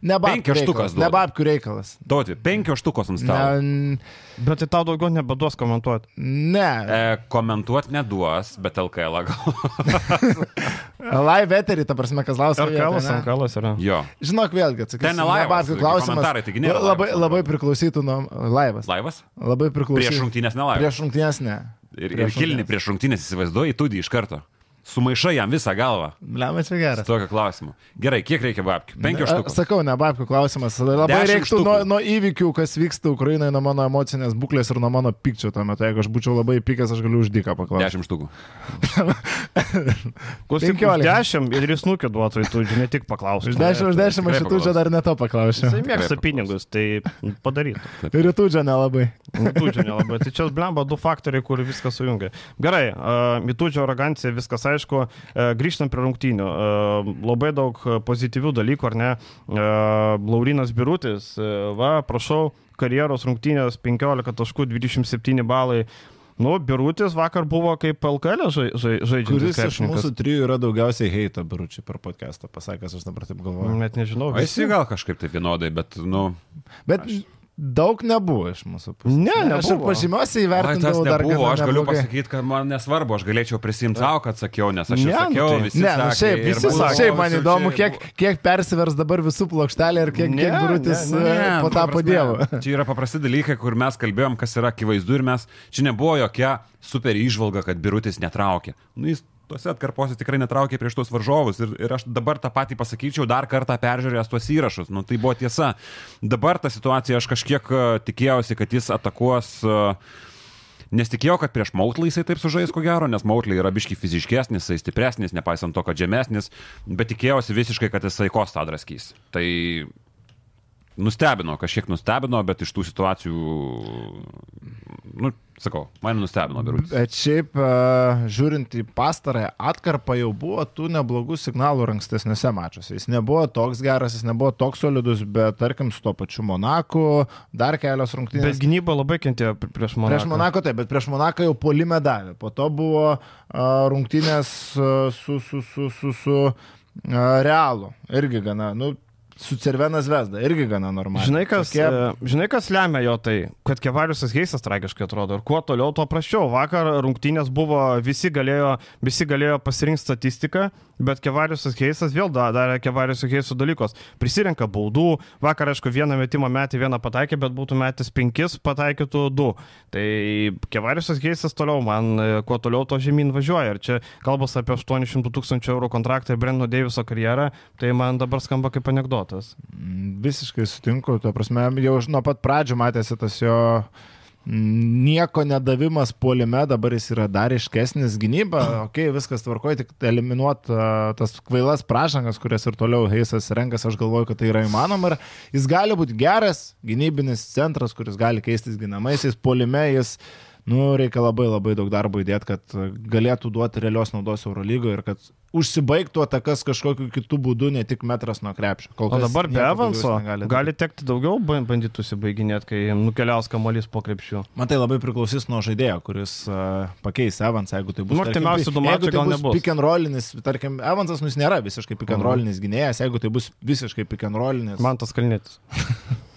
Ne babkių reikalas. Ne babkių reikalas. Duoti, penkios štukos ant stalo. Ne, Bet tai tau daugiau nebeduos komentuoti. ne. E, komentuoti neduos, bet LKL gal. live eterį, ta prasme, Kazlauskas. Arkalas, Ankalas yra. jo. Žinok, vėlgi, atsakysiu. Ten ne laivas, babkių klausimas. komentarai, taigi nėra labai, laivas, labai priklausytų nuo laivas. Laivas? Labai priklausytų. Prieš rungtynės nelaivas. Prieš rungtynės ne. Ir, ir prieš kilni rungtynes. prieš rungtynės įsivaizduoji, tūdį iš karto. Sumaišai jam visą galvą. Lemia čia geras. Tokio klausimu. Gerai, kiek reikia babkių? Penkios A, štukos. Sakau, ne babkių klausimas. Labai Dešimt reiktų štukų. nuo, nuo įvykių, kas vyksta Ukrainoje, nuo mano emocinės būklės ir nuo mano pykčio tuo metu. Jeigu aš būčiau labai pykęs, aš galiu uždyką paklausti. Dešimt štukų. Klausyk. 10 ir jis nukė duotų, tu ne tik paklausti. Už 10, už 10 aš šitų čia dar neto paklausiu. Jisai mėgsta pinigus, tai padarytų. Ir rytų čia nelabai. Mitūdžio nelabai. Tai čia blemba du faktoriai, kur viską sujungia. Gerai, uh, mitūdžio arogancija, viskas aišku. Uh, grįžtant prie rungtynių. Uh, labai daug pozityvių dalykų, ar ne? Uh, Laurinas Birutis, va, prašau, karjeros rungtynės 15 taškų, 27 balai. Nu, Birutis vakar buvo kaip LKL žai, žai, žaidžiantis. Kuris iš mūsų trijų yra daugiausiai heito biručiai per podcastą pasakęs, aš dabar taip galvoju. Net nežinau. Jis gal kažkaip taip vienodai, bet, nu... Bet daug nebuvo iš mūsų pusės. Ne, Aš ir tas įvertindavau dar nebuvo, gana aš galiu neblogai. pasakyti, kad man nesvarbu, aš galėčiau prisimti savo, kad sakiau, nes aš Ne, nu sakiau, tai- visi Ne, nu sakė, šiaip, ir visi buvo- sakė, šiaip man įdomu, kiek, kiek persivers dabar visų plokštelė ir kiek, Ne, kiek birutis ne, ne, e, nu, po ta tapo prasme, dievu. Čia yra paprasti dalykai, kur mes kalbėjom, kas yra akivaizdu ir mes, čia nebuvo jokia super išvalga, kad birutis netraukė. Nu, jis tuose atkarpose tikrai netraukė prieš tuos varžovus ir, ir aš dabar tą patį pasakyčiau, dar kartą peržiūrėjęs tuos įrašus. Nu, tai buvo tiesa. Dabar ta situacija, aš kažkiek e, tikėjausi, kad jis atakuos. e, Nes tikėjau, kad prieš Mautlį jisai taip sužais, ko gero, nes Mautlį yra biški fiziškesnis, jisai stipresnis, nepaisant to, kad žemesnis, bet tikėjausi visiškai, kad jisai kostą draskys. Tai nustebino, kažkiek nustebino, bet iš tų situacijų, nu, sakau, mane nustebino, birutis. Bet šiaip, e, žiūrint į pastarąją atkarpą, jau buvo tų neblogų signalų ir ankstesniuose mačiuose. Jis nebuvo toks geras, jis nebuvo toks solidus, bet tarkim su to pačiu Monaku, dar kelios Bet rungtynės. gynyba labai kentėjo pri- prieš Monaką. Prieš Monako taip, bet prieš Monaką jau polime davė. Po to buvo uh, rungtynės uh, su, su, su, su, su uh, Realu. Irgi gana, nu, su Cervenas Vesda, irgi gana normaliai. Žinai kas, Tokie- Tokie... žinai, kas lemia jo tai, kad Kevariusas Heisas tragiškai atrodo. Ir kuo toliau, tuo prašiau. Vakar rungtynės buvo, visi galėjo, visi galėjo pasirinkti statistiką, bet Kevariusas Heisas vėl da- darė Kevariusas Heisų dalykus. Prisirenka baudų, vakar, aišku, vieną metimą metį, vieną pataikė, bet būtų metęs penkis, pataikytų du. Tai Kevariusas Heisas toliau, man e, kuo toliau, to žemyn važiuoja. Ir čia kalbas apie 800 tūkstančių eurų kontraktą ir Brendo Deiviso karjerą, tai man dabar skamba kaip anegdotas. Mm, Visiškai sutinku, tuo prasme, jau nuo pat pradžių matėsi tas jo nieko nedavimas puolime, dabar jis yra dar iškesnis gynyba, okay, viskas tvarkoja, tik eliminuot uh, tas kvailas prašangas, kurias ir toliau Heisas renkas, aš galvoju, kad tai yra įmanoma ir jis gali būti geras gynybinis centras, kuris gali keistis ginamaisiais, puolime jis nu, reikia labai labai daug darbo įdėti, kad galėtų duoti realios naudos Eurolygoje ir kad užsibaigtų atakas kažkokiu kitų būdų, ne tik metras nuo krepšio. O dabar be Evanso gali, tekti daugiau bandyti užsibaiginėti, kai nukeliaus kamuolys po krepšiu. Man tai labai priklausys nuo žaidėjo, kuris uh, pakeis Evansą, jeigu tai bus... Nu, artimiausių du mačai tai gal nebus. Pick and rollinis, tarkim, Evansas nus nėra visiškai pick and rollinis gynėjas, jeigu tai bus visiškai pick and rollinis. Man tas kalnėtis.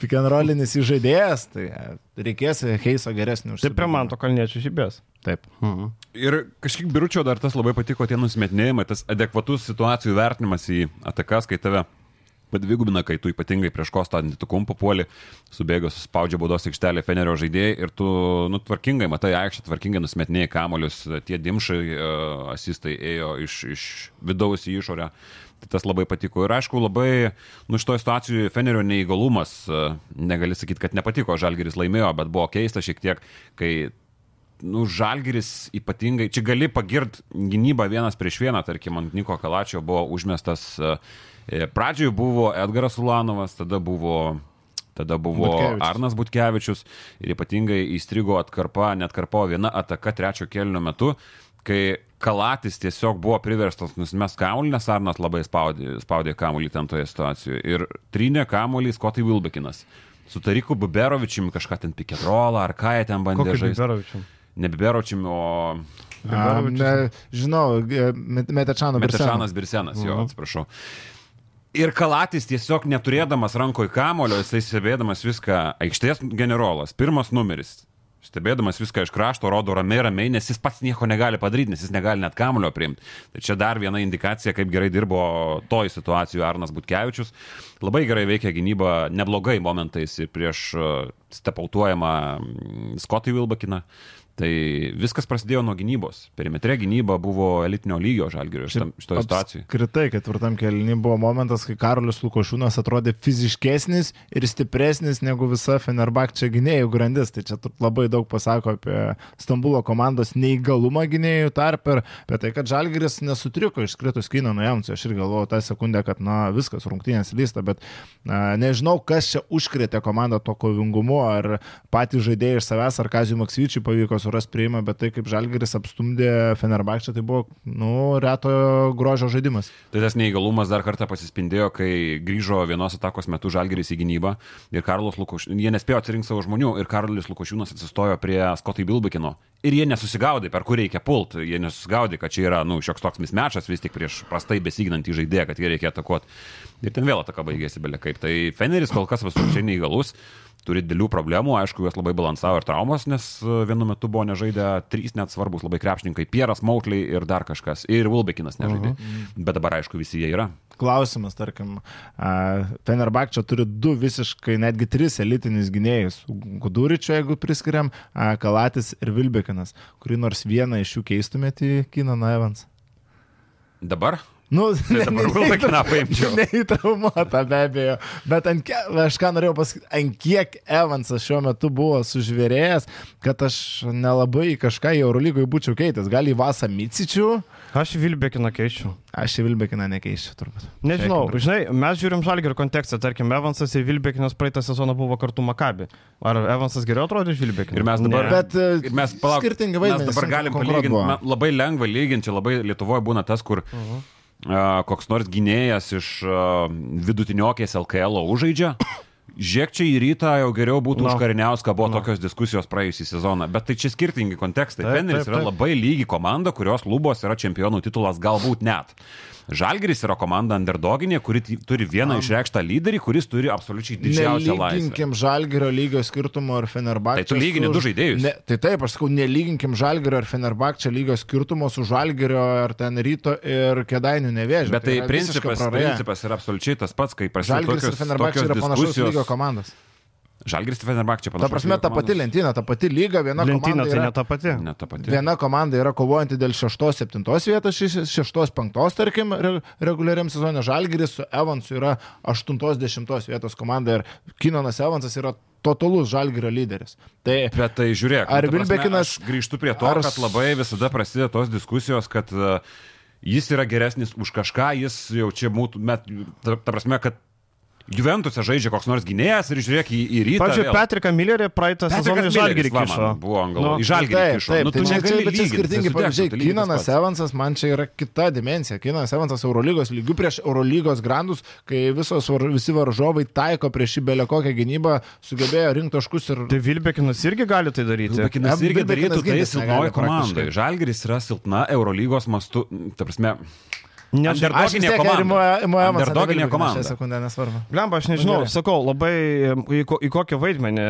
pikenrolinis įžaidėjas, tai e, reikės Heiso geresnį už. Taip, prie man to kalniečių žibės. Taip. Mhm. Ir kažkiek biručio dar tas labai patiko tie nusimetinėjimai, tas adekvatus situacijų vertinimas į atakas, kai tave padvigubina, kai tu ypatingai prieš kostą ant kumpo puoli, subėgos spaudžia baudos aikštelė Fenerio žaidėjai ir tu nutvarkingai matai aikštę, tvarkingai nusimetinėjai kamolius, tie dimšai uh, asistai ėjo iš, iš vidaus į išorę. Tai tas labai patiko. Ir aišku, labai, nu, šitoje situacijoje Fenerio neįgalumas, e, negali sakyti, kad nepatiko, Žalgeris laimėjo, bet buvo keista šiek tiek, kai nu, Žalgeris ypatingai, čia gali pagirt gynybą vienas prieš vieną, tarkim, ant Niko Kalačio buvo užmestas, e, e, pradžioje buvo Edgaras Ulanovas, tada buvo tada buvo Butkevičius. Arnas Butkevičius ir ypatingai įstrigo atkarpa, net karpo viena ataka trečio kelnio metu, kai Kalatis tiesiog buvo priverstas nusimes kamuolį, nes Arnas labai spaudė, spaudė kamuolį ten toje situacijoje. Ir trynė kamuolį Skotai Vilbekinas. Su Tariku Buberovičiumi kažką ten piketrolą, ar ką jie ten bandė žaisti. Ne Buberovičiumi, o... A, ne, žinau, Metečano Birsenas. Metečanas Birsenas, jo, mhm. atsiprašau. Ir Kalatis tiesiog neturėdamas rankoje kamulio, jisai stebėdamas viską, aikštės generolas, pirmas numeris, stebėdamas viską iš krašto, rodo ramiai, ramiai, nes jis pats nieko negali padaryti, nes jis negali net kamulio priimti. Tai čia dar viena indikacija, kaip gerai dirbo toj situacijoje Arnas Butkevičius. Labai gerai veikia gynyba, neblogai momentais ir prieš stepautuojamą Skotį Vilbakiną. Tai viskas prasidėjo nuo gynybos. Perimetre gynyba buvo elitinio lygio žalgerio šitoje situacijoje. Kritai, ketvirtam kelniui buvo momentas, kai Karolis Lukošūnas atrodė fiziškesnis ir stipresnis negu visa Fenerbakčia gynėjų grandis. Tai čia labai daug pasako apie Stambulo komandos neįgalumą gynėjų tarp ir apie tai, kad žalgeris nesutriko iškritus kino jam. Aš ir galvojau tą sekundę, kad na viskas rungtynės lysta, bet na, nežinau, kas čia užkrėtė komandą to kovingumu, ar patys žaidėjai iš savęs, ar Kazijų Maksvyčiui pavyko suras prieima, bet tai kaip Žalgeris apstumdė Fenerbakčią, tai buvo, nu, reto grožio žaidimas. Tai tas neįgalumas dar kartą pasispindėjo, kai grįžo vienos atakos metu Žalgeris į gynybą ir Karlos Lukošiūnas, jie nespėjo atsirinkti savo žmonių ir Karolis Lukošiūnas atsistojo prie Skotai Bilbekino. Ir jie nesusigaudė, per kur reikia pult, jie nesusigaudė, kad čia yra, nu, šioks toks mismečas vis tik prieš prastai besiginantį žaidėją, kad jie reikia atakuoti. Ir ten vėl ataka baigėsi belia kaip. Tai Feneris kol kas absoliučiai neįgalus turi didelių problemų, aišku, juos labai balansavo ir traumos, nes e, vienu metu buvo nežaidę trys net svarbus labai krepšininkai - Pieras, Maukliai ir dar kažkas. Ir Vilbekinas nežaidė. Uh -huh. Bet dabar, aišku, visi jie yra. Klausimas, tarkim, Fenerbakčia turi du visiškai, netgi tris elitinius gynėjus. Guduričio, jeigu priskiriam, Kalatis ir Vilbekinas. Kurį nors vieną iš jų keistumėte į Kinaną Evans? Dabar? Nu, tai dabar Vilbekiną paimčiau. Neįtraumuota be abejo. Bet ant kiek, aš ką norėjau pasakyti, ant kiek Evansas šiuo metu buvo sužvėrėjęs, kad aš nelabai kažką į Eurolygoje būčiau keitęs. Gal į Vasą Micičių? Aš Vilbekiną keičiu. Aš į Vilbekiną nekeičiu, turbūt. Nežinau, Šiek, žinai, mes žiūrim žalgerio kontekstą, tarkim, Evansas ir Vilbekinas praeitą sezoną buvo kartu Makabi. Ar Evansas geriau atrodė iš Vilbekiną? Ir mes dabar, ne. bet, ir mes palauk, skirtingai vaidmenys. Mes dabar galim palyginti, labai lengva lyginti, labai Lietuvoje būna tas, kur uh -huh koks nors gynėjas iš vidutiniokės LKL užaidžia. Žiūrėk, čia į rytą jau geriau būtų no. už Kariniauską, buvo no. tokios diskusijos praėjusį sezoną, bet tai čia skirtingi kontekstai. Feneris yra labai lygi komanda, kurios lubos yra čempionų titulas galbūt net. Žalgeris yra komanda underdoginė, kuri turi vieną išreikštą lyderį, kuris turi absoliučiai didžiausią laisvę. Nelyginkim Žalgerio lygio skirtumo ir Fenerbakčio. Tai tu lygini du žaidėjus. Ne, tai taip, aš sakau, nelyginkim Žalgerio ir Fenerbakčio lygio skirtumo su Žalgerio ar ten ryto ir kėdainių nevėžiu. Bet tai, tai principas, principas yra absoliučiai tas pats, kaip prasidėjo. Žalgeris ir Fenerbakčio yra panašaus lygio komandos. Žalgris Fenerbak čia Ta prasme, ta pati lentyna, ta pati lyga, viena Lentyna komanda tai yra, ne ta pati. Ne ta pati. viena komanda yra kovojanti dėl 6-7 vietos, 6-5, tarkim, re- reguliariam sezonė. Žalgiris su Evansu yra 8-10 vietos komanda ir Kinonas Evansas yra totalus Žalgirio lyderis. Tai Bet tai žiūrėk, Ar nu, ta prasme, Vilbekinas- Grįžtu prie to, ar kad labai visada prasideda tos diskusijos, kad uh, jis yra geresnis už kažką, jis jau čia būtų, met, ta, ta prasme, kad Juventus'e žaidžia koks nors gynėjas ir žiūrėk į, į rytą. Pavyzdžiui. Patriką Millerį praeitą sezoną į Žalgirį kišo. Buvo ant galvo. Nu, Į Žalgirį Taip, kišo. taip, Nu, tai tu čia, čia, negali čia lyginti, skirtingi pavyzdžiai. tai Kinanas. Evansas man čia yra kita dimensija. Kinanas Evansas Eurolygos lygių prieš Eurolygos grandus, kai visos, visi varžovai taiko prieš šį belę kokią gynybą, sugebėjo rinkti taškus ir... Tai Vilbekinas irgi gali tai daryti. Vilbekinas irgi darytų tai silpnoji komandai. Žalgiris yra silpna Eurolygos mastu, ta prasme, Underdoginė komanda. Underdoginė komanda. Sekundę nesvarbu. Blemba, aš Nu, nežinau, gerai. sakau, labai į, ko, į kokį vaidmenį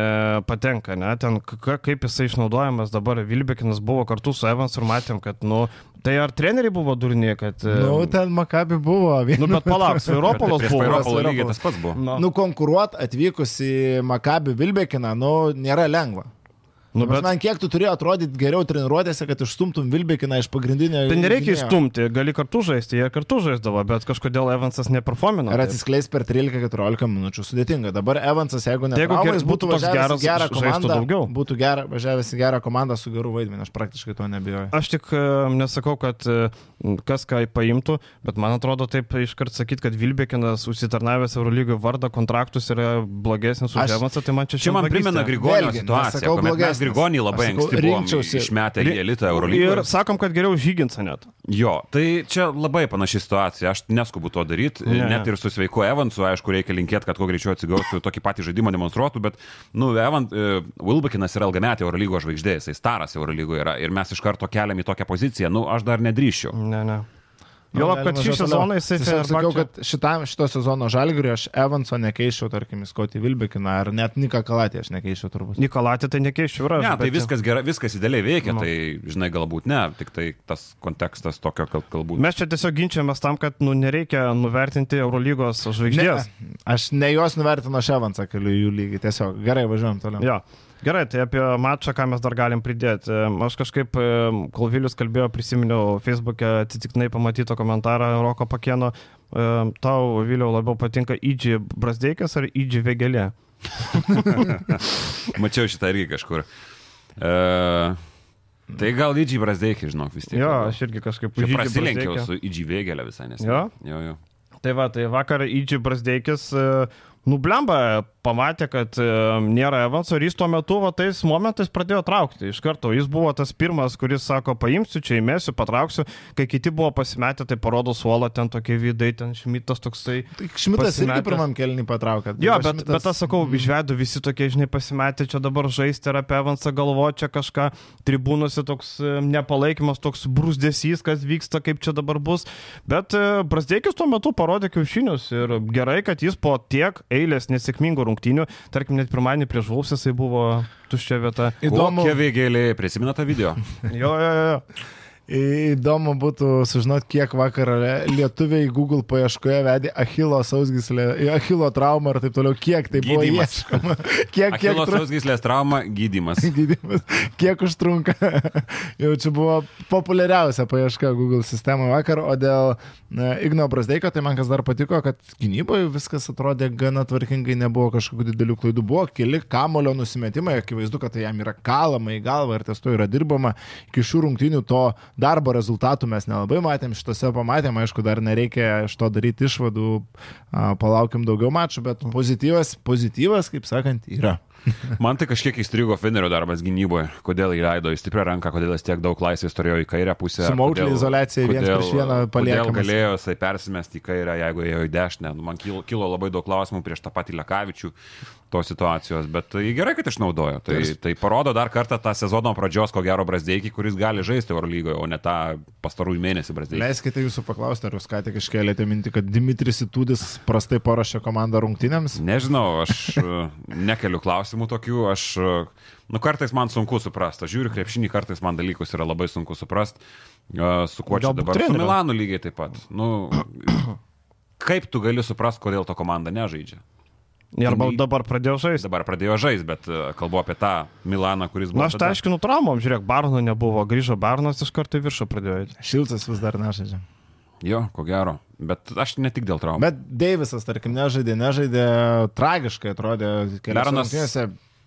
patenka, ne, ten kaip jisai išnaudojamas dabar, Vilbekinas buvo kartu su Evans ir matėm, kad, nu, tai ar treneriai buvo durniai, kad... Nu, ten Makabi buvo. nu, bet palauk, Svairopolas buvo. Europolą lygiai Svairopolas. tas pats buvo. Nu, Nu, konkuruot atvykus į Makabi Vilbekiną, nu, nėra lengva. Nu, Bet man kiek tu turėjo atrodyti geriau treniruotėse, kad išstumtum Vilbekiną iš pagrindinio. Tai nereikia gynėjo? išstumti, gali kartu žaisti, jie kartu žaisdavo, bet kažkodėl Evansas neperformino. Ir taip. atsiskleis per 13-14 minučių. Sudėtinga. Dabar Evansas, jeigu ne, Tai jeigu traumais, ger- būtų į geras, gerą komandą, daugiau. būtų gera, važiavęs į gerą komandą su geru vaidmeniu. Aš praktiškai to nebijoju. Aš tik e, nesakau, kad e, kas ką paimtų, bet man atrodo taip iškart sakyti, kad Vilbekinas užsitarnavęs Eurolygoje vardą kontraktus yra blogesnis už Aš- Evansą, tai man čia Čia man primena Grigonio Vėlgi, situaciją, mes. Grigonį labai sakau, anksti buvom išmetę į elitą Ir Eurolygoje. sakom, kad geriau žyginsą net. Jo, tai čia labai panaši situacija, aš neskubu to daryti, Ne, net ne. ir su sveiku Evansu, aišku, reikia linkėti, kad kuo greičiau atsigaustų tokį patį žaidimą demonstruotų, bet, nu, Evan, uh, Wilbekinas yra ilgametė Eurolygos žvaigždė, jisai staras Eurolygoje yra ir mes iš karto keliam į tokią poziciją, nu, aš dar nedrįščiau. Ne, ne. Nu, galima kad šį sezoną jisai Tiesiog sakiau, kad šitam, šito sezono žalgiriui aš Evanso nekeičiau, tarkim, Skotį Vilbekiną ar net Nika Kalatį aš nekeičiau turbūt. Nikolatė tai nekeičiu, yra. Ne, tai viskas gerai, viskas idealiai veikia, Nu. tai, žinai, galbūt ne, tik tai tas kontekstas tokio, kad galbūt. Mes čia tiesiog ginčiamės tam, kad nu, nereikia nuvertinti Eurolygos žvaigždės. Ne, aš ne juos nuvertinu, aš Evansą keliu jų lygį. Tiesiog gerai važiuojam toliau. Jo. Gerai, tai apie mačą, ką mes dar galim pridėti. Aš kažkaip, e, kol Vilius kalbėjo, prisiminiau Facebook'e atsitiktinai pamatytą komentarą Roko Pakėno. E, Tau, Viliau, labiau patinka Idži Brasdeikas ar Idži Vegelė? Mačiau šitą irgi kažkur. E, tai gal Idžiai Brasdeikį, žinok, vis tiek. Jo, aš irgi kažkaip prasilenkiau su Idžiai Vėgelė visai nes. Jo? Jo, jo. Tai va, tai vakar Idži Brasdeikis nublemba, pamatė, kad e, nėra Evanso ir jis tuo metu va, tais momentais pradėjo traukti. Iš karto jis buvo tas pirmas, kuris sako, paimsiu, čia įmėsiu, patrauksiu. Kai kiti buvo pasimetę, tai parodo suolą, ten tokie vidai, ten šmitas toksai. Tai Šmitas irgi Pasimetęs. pirmam kelnį patraukė. Jo, Tai bet, bet aš sakau, išvedu visi tokie, žinai, pasimetę, čia dabar žaisti ir apie Evansą galvo, čia kažką tribūnose toks e, nepalaikymas, toks brūzdėsys, kas vyksta, kaip čia dabar bus. Bet e, Brasdeikis tuo metu parodė kiaušinius ir gerai, kad jis po tiek eilės nesėkmingų rungtynių, tarkim, net pirmadienį prieš Vulfsą jisai buvo tuščia vieta. Įdomu, Kokia vėgėlė, prisimena tą video? Jo, jo, jo. Įdomu būtų sužinoti, kiek vakar lietuviai Google paieškoje vedė Achilo sausgyslę, Achilo traumą ir taip toliau, kiek tai buvo Gydymas. ieškoma. Kiek, kiek, Achilo tru- sausgyslės trauma, gydimas. gydymas, kiek užtrunka. Jau čia buvo populiariausia paieška Google sistemoje vakar, o dėl Igno Brasdeiko, tai man kas dar patiko, kad gynyboje viskas atrodė gana tvarkingai, nebuvo kažkokių didelių klaidų, buvo keli kamulio nusimetimai, akivaizdu, kad tai jam yra kalama į galvą ir ties to yra dirbama. Iki šių rungtynių to darbo rezultatų mes nelabai matėm, šitose pamatėm, aišku, dar nereikia iš to daryti išvadų, palaukim daugiau mačų, bet pozityvas, pozityvas, kaip sakant, yra. Man tai kažkiek įstrigo Fenerio darbas gynyboje. Kodėl įleido į stiprią ranką, kodėl jis tiek daug laisvės turėjo į kairę pusę. Su Mautley kodėl- izoliacija viens kodėl- prieš vieną Kodėl paliekamas. galėjo jisai persimesti į kairę, jeigu ėjo į dešinę. Nu, Man kilo, kilo labai daug klausimų prieš tą patį Lekavičių tos situacijos, bet tai gerai, kad išnaudojo. Tai, tai parodo dar kartą tą sezono pradžios, ko gero, Brasdeikį, kuris gali žaisti Eurolygoje, o ne tą pastarųjų mėnesį Brasdeikį. Leiskite jūsų paklausti, ar jūs ką tik iškėlėte mintį, kad Dimitris Itudis prastai paruošė komandą rungtynėms? Nežinau, aš e, nekeliu klausimų tokių, aš, e, nu kartais man sunku suprasti, aš žiūriu krepšinį, kartais man dalykus yra labai sunku suprasti, su kuo čia Galbūt dabar. Su treneriu. Milanu lygiai taip pat. Nu, kaip tu gali suprasti, kodėl to komanda nežaidžia? Arba Jinai- dabar pradėjo žaisti. Dabar pradėjo žaisti, bet e, kalbu apie tą Milaną, kuris buvo. Na, aš tai aiškinu traumom, žiūrėk, Barno nebuvo, grįžo Barnas iš karto į viršų pradėjo. Šiltas vis dar nežaidžia. Jo, ko gero. Bet aš ne tik dėl traumų. Bet Deivisas, tarkim, nežaidė, nežaidė, tragiškai atrodė. Kelias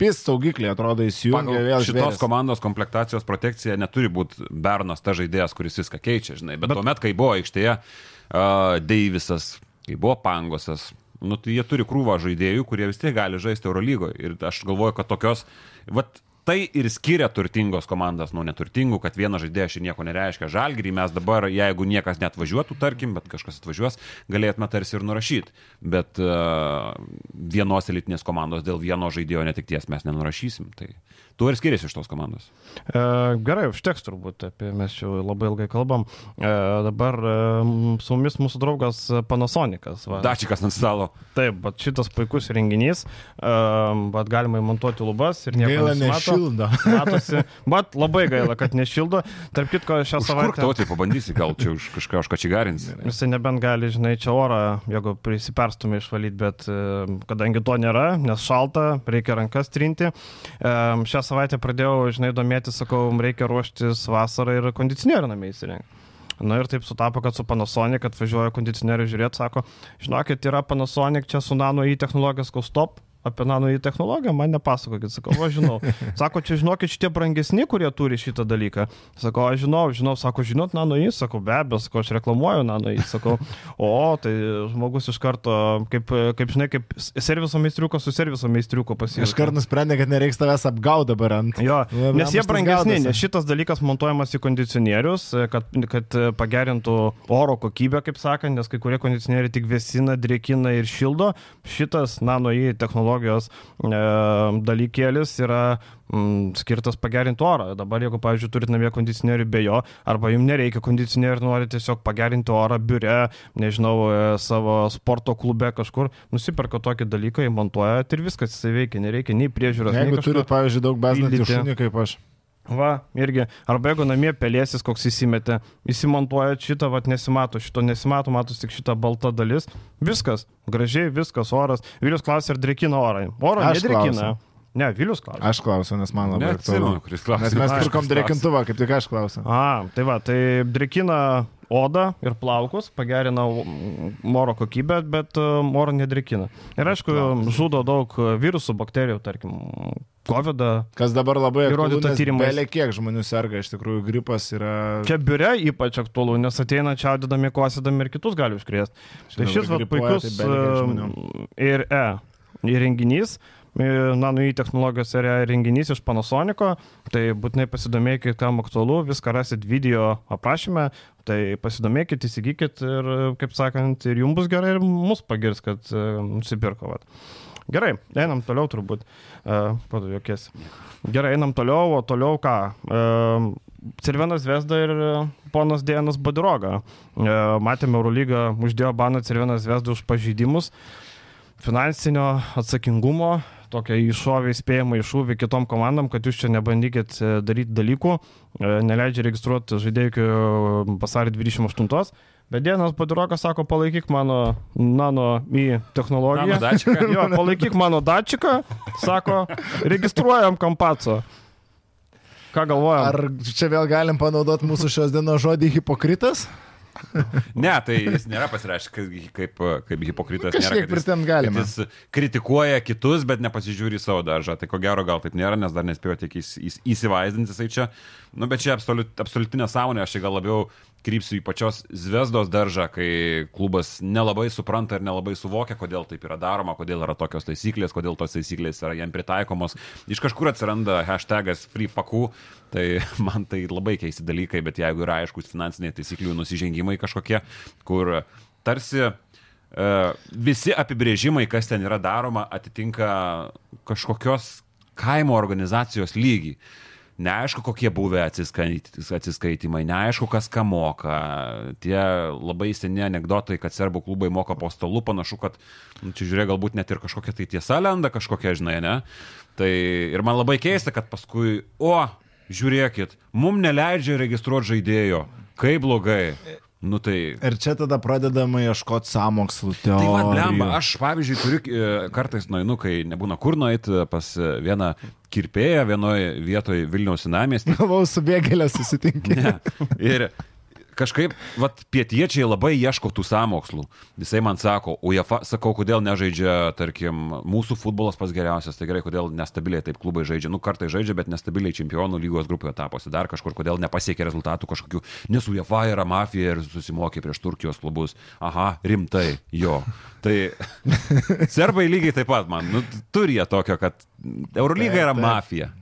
pis saugikliai atrodo įsijungė Pagal vėl šitos žvėris. komandos komplektacijos protekcija neturi būti Bernas ta žaidėjas, kuris viską keičia, žinai. Bet, Bet- bet tuomet, kai buvo aikštėje uh, Deivisas, kai buvo Pangosas, nu, tai jie turi krūvą žaidėjų, kurie vis tiek gali žaisti Eurolygoje. Ir aš galvoju, kad tokios, vat, tai ir skiria turtingos komandas nuo neturtingų, kad vienas žaidėjas šiandien nieko nereiškia. Žalgirį mes dabar, jeigu niekas net važiuotų, tarkim, bet kažkas atvažiuos, galėtume tarsi ir nurašyti. Bet uh, vienos elitinės komandos dėl vieno žaidėjo netikties mes nenurašysim. Tai tuo ir skiriasi iš tos komandos. E, gerai, užteks turbūt, apie mes jau labai ilgai kalbam. E, dabar e, su mumis mūsų draugas Panasonikas. Va. Dačikas ant stalo. Taip, bet šitas puikus renginys, e, bet galima įmontuoti lubas ir nieko Gaila nešildo. Matosi, bet labai gaila, kad nešildo. Tarp kitko, šią Kur savaitę... tautai pabandysi, gal čia už kažką užkačigarins. Jisai nebent gali, žinai, čia orą, jeigu prisiperstumė išvalyti, bet e, kadangi to nėra, nes šalta, reikia rankas trinti. E, Šią savaitę pradėjau, žinai, domėtis, sakau, reikia ruoštis vasarą ir kondicionierių namie įsirengti. Na ir taip sutapo, kad su Panasonic atvažiuoja kondicionierių žiūrėti, sako, žinokit, yra Panasonic čia su nano į technologijas, kau stop. Apie nano į technologiją man nepasakokit, sakau, aš žinau. Sako, čia žinokit, šitie brangesni, kurie turi šitą dalyką. Sako, aš žinau, žinau, sako, žinot nano į, sako, be abejo, sako, aš reklamuoju nano į, sakau, o, tai žmogus iš karto, kaip, kaip žinai, kaip serviso meistriukas su serviso meistriuku pasiekė. Iškart nusprendė, kad nereiks tavęs apgauti dabar ant. Jo, nes jie brangesni, nes šitas dalykas montuojamas į kondicionierius, kad, kad pagerintų oro kokybę, kaip sakant, nes kai kurie kondicionieriai tik vėsina, drėkina ir šildo. Šitas nano į technologijos e, dalykėlis yra mm, skirtas pagerinti orą. Dabar, jeigu, pavyzdžiui, turit namie kondicionierių be jo, arba jums nereikia kondicionierių, norite tiesiog pagerinti orą biure, nežinau, e, savo sporto klube kažkur, nusiperka tokį dalyką, įmontuojat ir viskas jisai veikia, nereikia nei priežiūros, nei Jeigu kažko. turit, pavyzdžiui, daug pildyti. šunį kaip aš. Va, irgi. Arba jeigu namie pelėsis koks įsimetė, įsimontuojat šitą, va, nesimato, šito nesimato, matos tik šita balta dalis. Viskas, gražiai, viskas, oras. Vilius klausė, ar drėkina orą. Oro Aš nedrėkina. Ne, Vilius klausė. Aš klausiu, nes man labai aktualu. Nes mes klausimas. drėkintuvą, kaip tik aš klausiu. A, tai va, tai drėkina odą ir plaukus, pagerina oro kokybę, bet oro nedrėkina. Ir aišku, žudo daug virusų, bakterijų, tarkim, COVID. Kas dabar labai Įrodyta tyrimais. Belė kiek žmonių serga, iš tikrųjų gripas yra... Čia biure ypač aktualu, nes ateina čiaudydami, kosėdami ir kitus gali užkrėsti. Tai šis va, puikus tai žmonių. ir E įrenginys. Nano į technologijos yra renginys iš Panasonico, tai būtinai pasidomėkit, kam aktualu, viską rasit video aprašymę, tai pasidomėkit, įsigykit ir, kaip sakant, ir jums bus gerai, ir mus pagirs, kad uh, nusipirko. Vat. Gerai, einam toliau turbūt. Uh, Padu, jokies. Gerai, einam toliau, o toliau ką? Uh, Cervenas Vesda ir e, ponas Dienas Badiroga. E, Matėme, Eurolygą uždėjo baną Cervenas Vesda už pažeidimus finansinio atsakingumo, tokia iššovė įspėjimą iššūvį kitom komandom, kad jūs čia nebandykit e, daryti dalykų, e, neleidžia registruoti žaidėjų iki vasario 28. Bet Dienas Badirokas sako, palaikyk mano nano į technologiją. Nano. Jo, palaikyk mano dačiką, sako, registruojam kampaco. Ką galvojam? Ar čia vėl galim panaudoti mūsų šios dienos žodį hipokritas? Ne, tai jis nėra pasirašęs kaip, kaip, kaip hipokritas. Kažkiek nėra, kad jis- pritempt galima. kad Jis kritikuoja kitus, bet nepasižiūri savo daržą. Tai ko gero gal taip nėra, nes dar nespėjo tiek įs, įs, įsivaizdinti jisai čia. Nu, bet čia absoliut, absoliutinė sąmonė, aš čia gal labiau krypsiu į pačios Zvezdos daržą, kai klubas nelabai supranta ir nelabai suvokia, kodėl taip yra daroma, kodėl yra tokios taisyklės, kodėl tos taisyklės yra jam pritaikomos. Iš kažkur atsiranda hashtagas freefaku, tai man tai labai keisti dalykai, bet jeigu yra aiškus finansiniai taisyklių nusižengimai kažkokie, kur tarsi Uh, visi apibrėžimai, kas ten yra daroma, atitinka kažkokios kaimo organizacijos lygį. Neaišku, kokie buvę atsiskait- atsiskaitimai, neaišku, kas ką moka. Tie labai seni anegdotai, kad serbų klubai moka po stalu, panašu, kad, nu, čia žiūrėk, galbūt net ir kažkokia tai tiesa lenda, kažkokia, žinai, ne? Tai ir man labai keista, kad paskui, o, žiūrėkit, mum neleidžia registruoti žaidėjo. Kaip blogai. Nu tai... Ir čia tada pradedama ieškoti samokslų Tai teorijų. vad, blemba, aš pavyzdžiui turiu e, kartais nueinu, kai nebūna kur nueiti pas vieną kirpėją vienoje vietoje Vilniaus senamiestyje. Galvau, su bėgelė susitinki. Ne. Ir kažkaip, vat, pietiečiai labai ieško tų samokslų. Jisai man sako, UEFA, sakau, kodėl nežaidžia, tarkim, mūsų futbolas pas geriausias, tai gerai, kodėl nestabiliai taip klubai žaidžia. Nu, kartai žaidžia, bet nestabiliai čempionų lygos grupėje taposi dar kažkur, kodėl nepasiekė rezultatų kažkokių, nes UEFA yra mafija ir susimokė prieš Turkijos klubus. Aha, rimtai, jo. Tai serbai lygiai taip pat man, nu, turi jie tokio, kad Eurolyga yra mafija.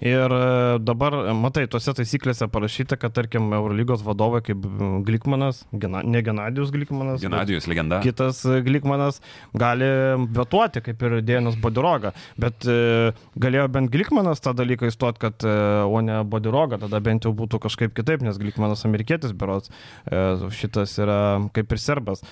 Ir e, dabar, e, matai, tuose taisyklėse parašyta, kad, tarkim, Eurolygos vadovai kaip m, Glikmanas, Gena, ne Genadijus Glikmanas, Genadijus legenda. kitas e, Glikmanas gali vetuoti, kaip ir Dėnas Bodiroga. Bet e, galėjo bent Glikmanas tą dalyką įstoti, kad, e, o ne Bodiroga, tada bent jau būtų kažkaip kitaip, nes Glikmanas amerikietis, berots, e, šitas yra kaip ir serbas.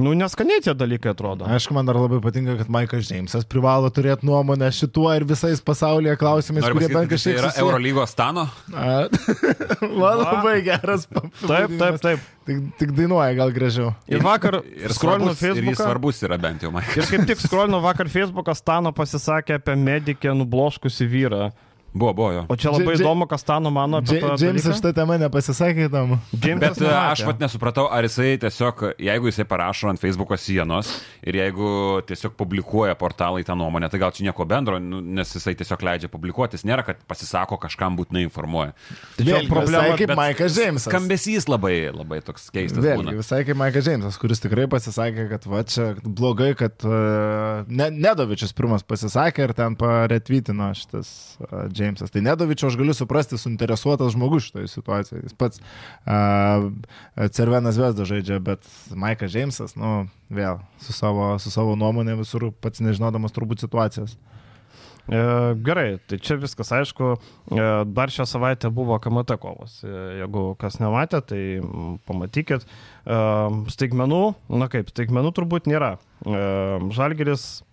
Nu, neskaniai tie dalykai atrodo. Aišku, man dar labai patinka, kad Maikas Džeimsas privalo turėti nuomonę šituo ir visais pasaulyje klausimais, Noriu kurie bent kad tai kažkiek yra susiję. Eurolygos stano. Man labai geras. Taip, taip, taip. Tik, tik dainuoja gal gražiau. Ir vakar Ir skrolinu svarbus, ir jis Facebooką. svarbus yra bent jau man. Ir kaip tik skrolinu vakar Facebooką, Stano pasisakė apie medikę nubloškusi vyrą. Buvo, buvo jo. O čia labai Dže- įdomu, kas Stano mano apie tą Džeimsas dalyką. šitą temą nepasisakė. Džeimsas Bet e, nematė. aš pat nesupratau, ar jisai tiesiog, jeigu jisai parašo ant Facebook'o sienos ir jeigu tiesiog publikuoja portalai tą nuomonę, tai gal čia nieko bendro, nu, nes jisai tiesiog leidžia publikuoti, jis nėra, kad pasisako kažkam būtinai informuoja. Tai čia Vėlgi, problema, visai kaip Maikas Džeimsas. Skambesys labai, labai toks keistas. Vėlgi, visai kaip Maikas Džeimsas, kuris tikrai pasisakė, kad va čia blogai, kad uh, ne, Nedovičius pirmas pasisakė ir ten paretvitino šitas uh, Džeimsas. Tai Nedovičius aš galiu suprasti, suinteresuotas žmogus šitoje situacijoje. Jis pats uh, Cervenas Vesda žaidžia, bet Maikas Džeimsas, nu, vėl su savo, su savo nuomonė visur pats nežinodamas turbūt situacijos. E, Gerai, tai čia viskas aišku. E, Dar šią savaitę buvo KMT kovos. E, Jeigu kas nematė, tai pamatykit. Staigmenų, na kaip, staigmenų turbūt nėra. Žalgeris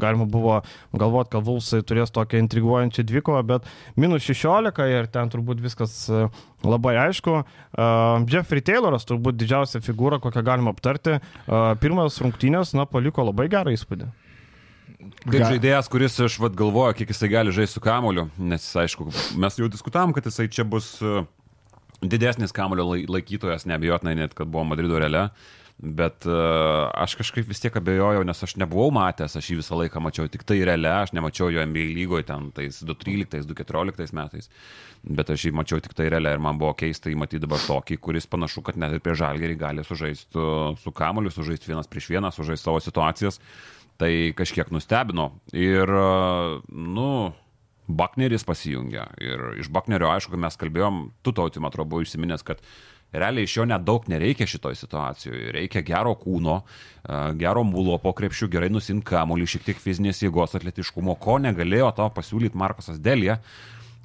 galima buvo galvoti, kad Vulsai turės tokią intriguojančią dvikovą, bet minus 16 ir ten turbūt viskas e, labai aišku. E, Jeffrey Tayloras turbūt didžiausia figūra, kokią galima aptarti. E, Pirmas rungtynės, na, paliko labai gerą įspūdį. Kaip žaidėjas, kuris aš vad galvoju, kiek jisai gali žaisti su kamoliu, nes aišku, mes jau diskutavom, kad jisai čia bus e, didesnis kamulio lai- laikytojas, neabejotinai net, kad buvo Madrido realia. Bet uh, aš kažkaip vis tiek abejojau, nes aš nebuvau matęs, aš jį visą laiką mačiau tik tai realia, aš nemačiau jo NBA lygoje ten tais 2013, 2014 metais. Bet aš jį mačiau tik tai realia ir man buvo keista jį matyti dabar tokį, kuris panašu, kad net ir prie žalgerį gali sužaisti uh, su kamoliu, sužaisti vienas prieš vieną, sužaisti savo situacijas. Tai kažkiek nustebino. Ir, uh, nu, Bakneris pasijungia. Ir iš Baknerio, aišku, mes kalbėjom, tu tauti, man atrodo, buvai užsiminęs, kad realiai iš jo nedaug nereikia šitoje situacijoje. Reikia gero kūno, a, gero mūlo po krepšių, gerai nusimti kamuolį, šiek tiek fizinės jėgos, atletiškumo, ko negalėjo to pasiūlyti Markosas Delija.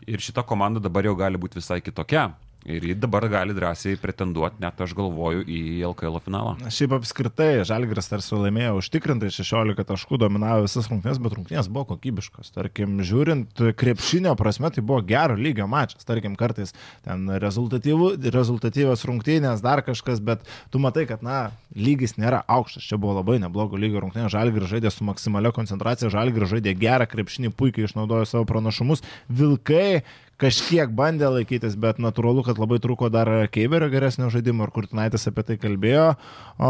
Ir šita komanda dabar jau gali būti visai kitokia. Ir ji dabar gali drąsiai pretenduoti, net aš galvoju, į LKL finalą. Šiaip apskritai, Žalgris tarsi laimėjo užtikrintai 16 taškų, dominavo visas rungtynės, bet rungtynės buvo kokybiškos. Tarkim, žiūrint krepšinio prasme, tai buvo gero lygio mačas. Tarkim, kartais ten rezultatyvios rungtynės, dar kažkas, bet tu matai, kad, na, lygis nėra aukštas. Čia buvo labai neblogo lygio rungtynės. Žalgris žaidė su maksimalia koncentracija, Žalgris žaidė gerą krepšinį, puikiai išnaudojo savo pranašumus. Vilkai kažkiek bandė laikytis, bet natūralu, kad labai trūko dar Keiberio geresnio žaidimo ir Kurtinaitis apie tai kalbėjo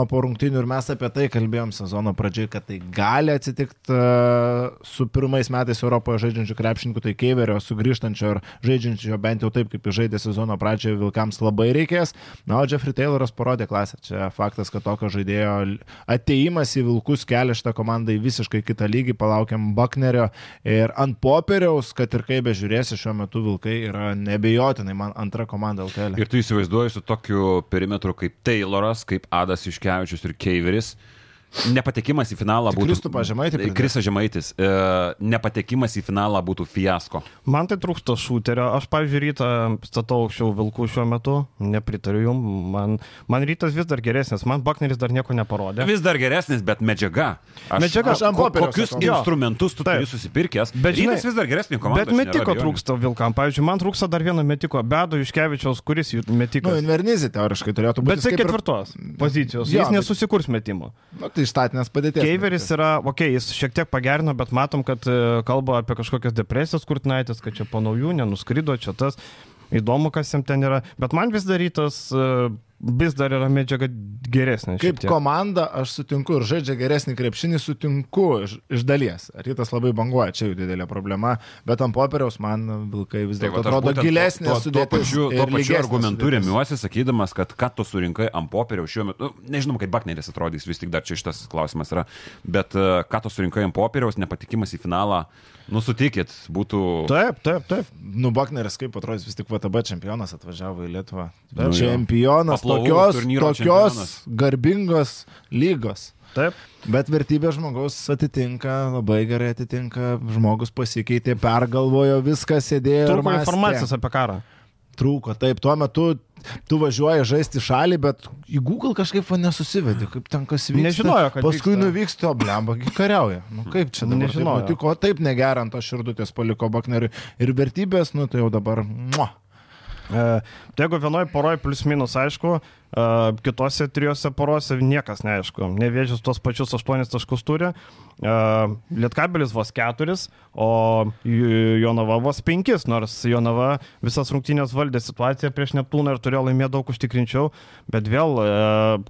po rungtynių ir mes apie tai kalbėjom sezono pradžioje, kad tai gali atsitikti uh, su pirmais metais Europoje žaidžiančių krepšininkų, tai Keiberio sugrįžtančio ir žaidžiančio bent jau taip, kaip žaidė sezono pradžioje, Vilkams labai reikės. Na, o Jeffrey Tayloras parodė klasę. Čia faktas, kad tokio žaidėjo ateimas į Vilkus kelia šitą komandą į visiškai kitą lygį, palaukiam Baknerio ir ant popieriaus, kad ir kaip bežiūrėsi šiuo metu Vilkai yra nebejotinai man antra komanda LKL. Ir tu įsivaizduoji su tokiu perimetru kaip Tayloras, kaip Adas Iškevičius ir Keiveris. Nepatekimas į finalą Tai būtų... Kristupas Žemaitį pridės? Krisas Žemaitis. E, nepatekimas į finalą būtų fiasko. Man tai trūksta šūterio. Aš, pavyzdžiui, rytą statau aukščiau vilkų šiuo metu. Nepritariu jum. Man, man rytas vis dar geresnis. Man Bakneris dar nieko neparodė. Vis dar geresnis, bet medžiaga. Aš, Medžiaga, aš ant popieriaus Kokius sakau. Instrumentus tu turi susipirkęs? Bet žinai- Rytas vis dar geresnį komandą. Bet metiko trūksta vilkam. Pavyzdžiui, man trūksta dar vieno metiko. Bedo Iškevičiaus, kuris jų Nu, metikas. Invernizė teoriškai turėtų būti. Bet tai ketvirtos pozicijos. Jo, Jis bet- nesusikurs metimo. Nu, tai štatinės padėties. Keiveris yra, okei, okay, jis šiek tiek pagerino, bet matom, kad e, kalba apie kažkokias depresijas kurtinaitis, kad čia po naujų nenuskrido, čia tas. Įdomu, kas jam ten yra. Bet man vis darytas, e, vis dar yra medžiaga geresnė. Kaip tiek. komanda aš sutinku ir žaidžia geresnį krepšinį, sutinku iš, iš dalies. Rytas labai banguoja, čia jų didelė problema, bet ant popieriaus man vilkai vis Tai dėlto atrodo gilesnė tuo, tuo, tuo sudėtis. pačiu, ir tuo pačiu argumentu sudėtis. remiuosi, sakydamas, kad ką tu surinkai ant popieriaus šiuo metu, nu, nežinau, kaip Bakneris atrodys, vis tik dar čia šitas klausimas yra, bet e, ką tu surinkai ant popieriaus, nepatikimas į finalą, nu sutikit, būtų... Taip, taip, taip. Nu, Bakneris kaip atrodys, vis tik VTB čempionas atvažiavo į Lietuvą. Nu jo. čempionas Paplavų tokios, tokios čempionas. garbingos lygos. taip. Bet vertybė žmogaus atitinka, labai gerai atitinka, žmogus pasikeitė, pergalvojo, viską sėdėjo. Trūko informacijos apie karą. Trūko, taip, tuo metu tu važiuoji žaisti šalį, bet į Google kažkaip nesusivedi, kaip ten kas vyksta. Nežinojo, kad Paskui vyksta. nuvyksta, gi kariauja. Nu kaip čia dabar taip Nežinojo. nutiko, o taip negerant tos širdutės paliko Bakneriui. Ir vertybės, nu tai jau dabar. Mua. E, tai jeigu vienoje poroje plius minus aišku, kitose trijose porose niekas neaišku. Nevėžys tuos pačius 8 taškus turi, Lietkabelis vos 4, o Jonava vos 5, nors Jonava visas rungtynės valdė situaciją prieš Neptūną ir turėjo laimėti daug užtikrinčiau, bet vėl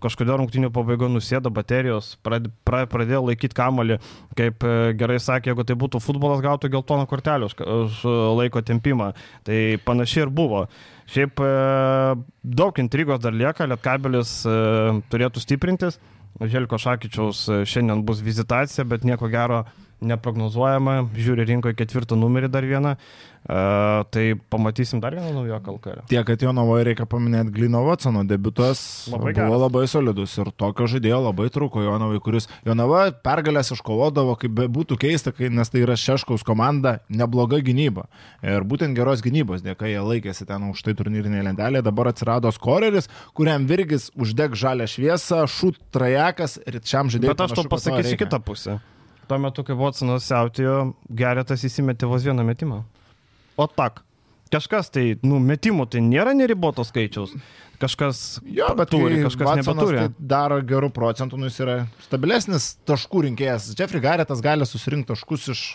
kažkodėl rungtynių pabaigoje nusėda baterijos, prad, pra, pradėjo laikyti kamolį, kaip e, gerai sakė, jeigu tai būtų futbolas, gautų geltoną kortelę už laiko tempimą. Tai panašiai ir buvo. Šiaip e, daug intrigos dar lieka, Lietkabelis e, turėtų stiprintis. Želko Šakyčiaus e, šiandien bus vizitacija, bet nieko gero neprognozuojama. Žiūri rinkoje ketvirtą numerį dar vieną. E, tai pamatysim dar vieną naują kalkarę. Tiek, kad jo navoje reikia paminėti Glino Watsono debutas Labai buvo geras. labai solidus ir tokio žaidėjo labai trūko Jonavai, kuris Jonava pergalės iškovodavo, kaip būtų keista, kai, nes tai yra Šeškaus komanda, nebloga gynyba. Ir būtent geros gynybos dėka jie laikėsi ten aukštai turnyrinėje lentelėje, dabar atsirado skoreris, kuriam virgis uždeg žalę šviesą, šūt trajekas ir šiam žaidėjui. Bet aš to pasakysiu kitą pusę. Tuo metu, kai Watsonas siautėjo, Geretas įsimetė vos vieną metimą. O tak. Kažkas tai, nu, metimų tai nėra neribotos skaičiaus. Kažkas Jo, bet turi, kažkas Watsonas nebeturi. Tai daro gerų procentų, nu jis yra stabilesnis taškų rinkėjas. Jeffrey Garetas gali susirinkti taškus iš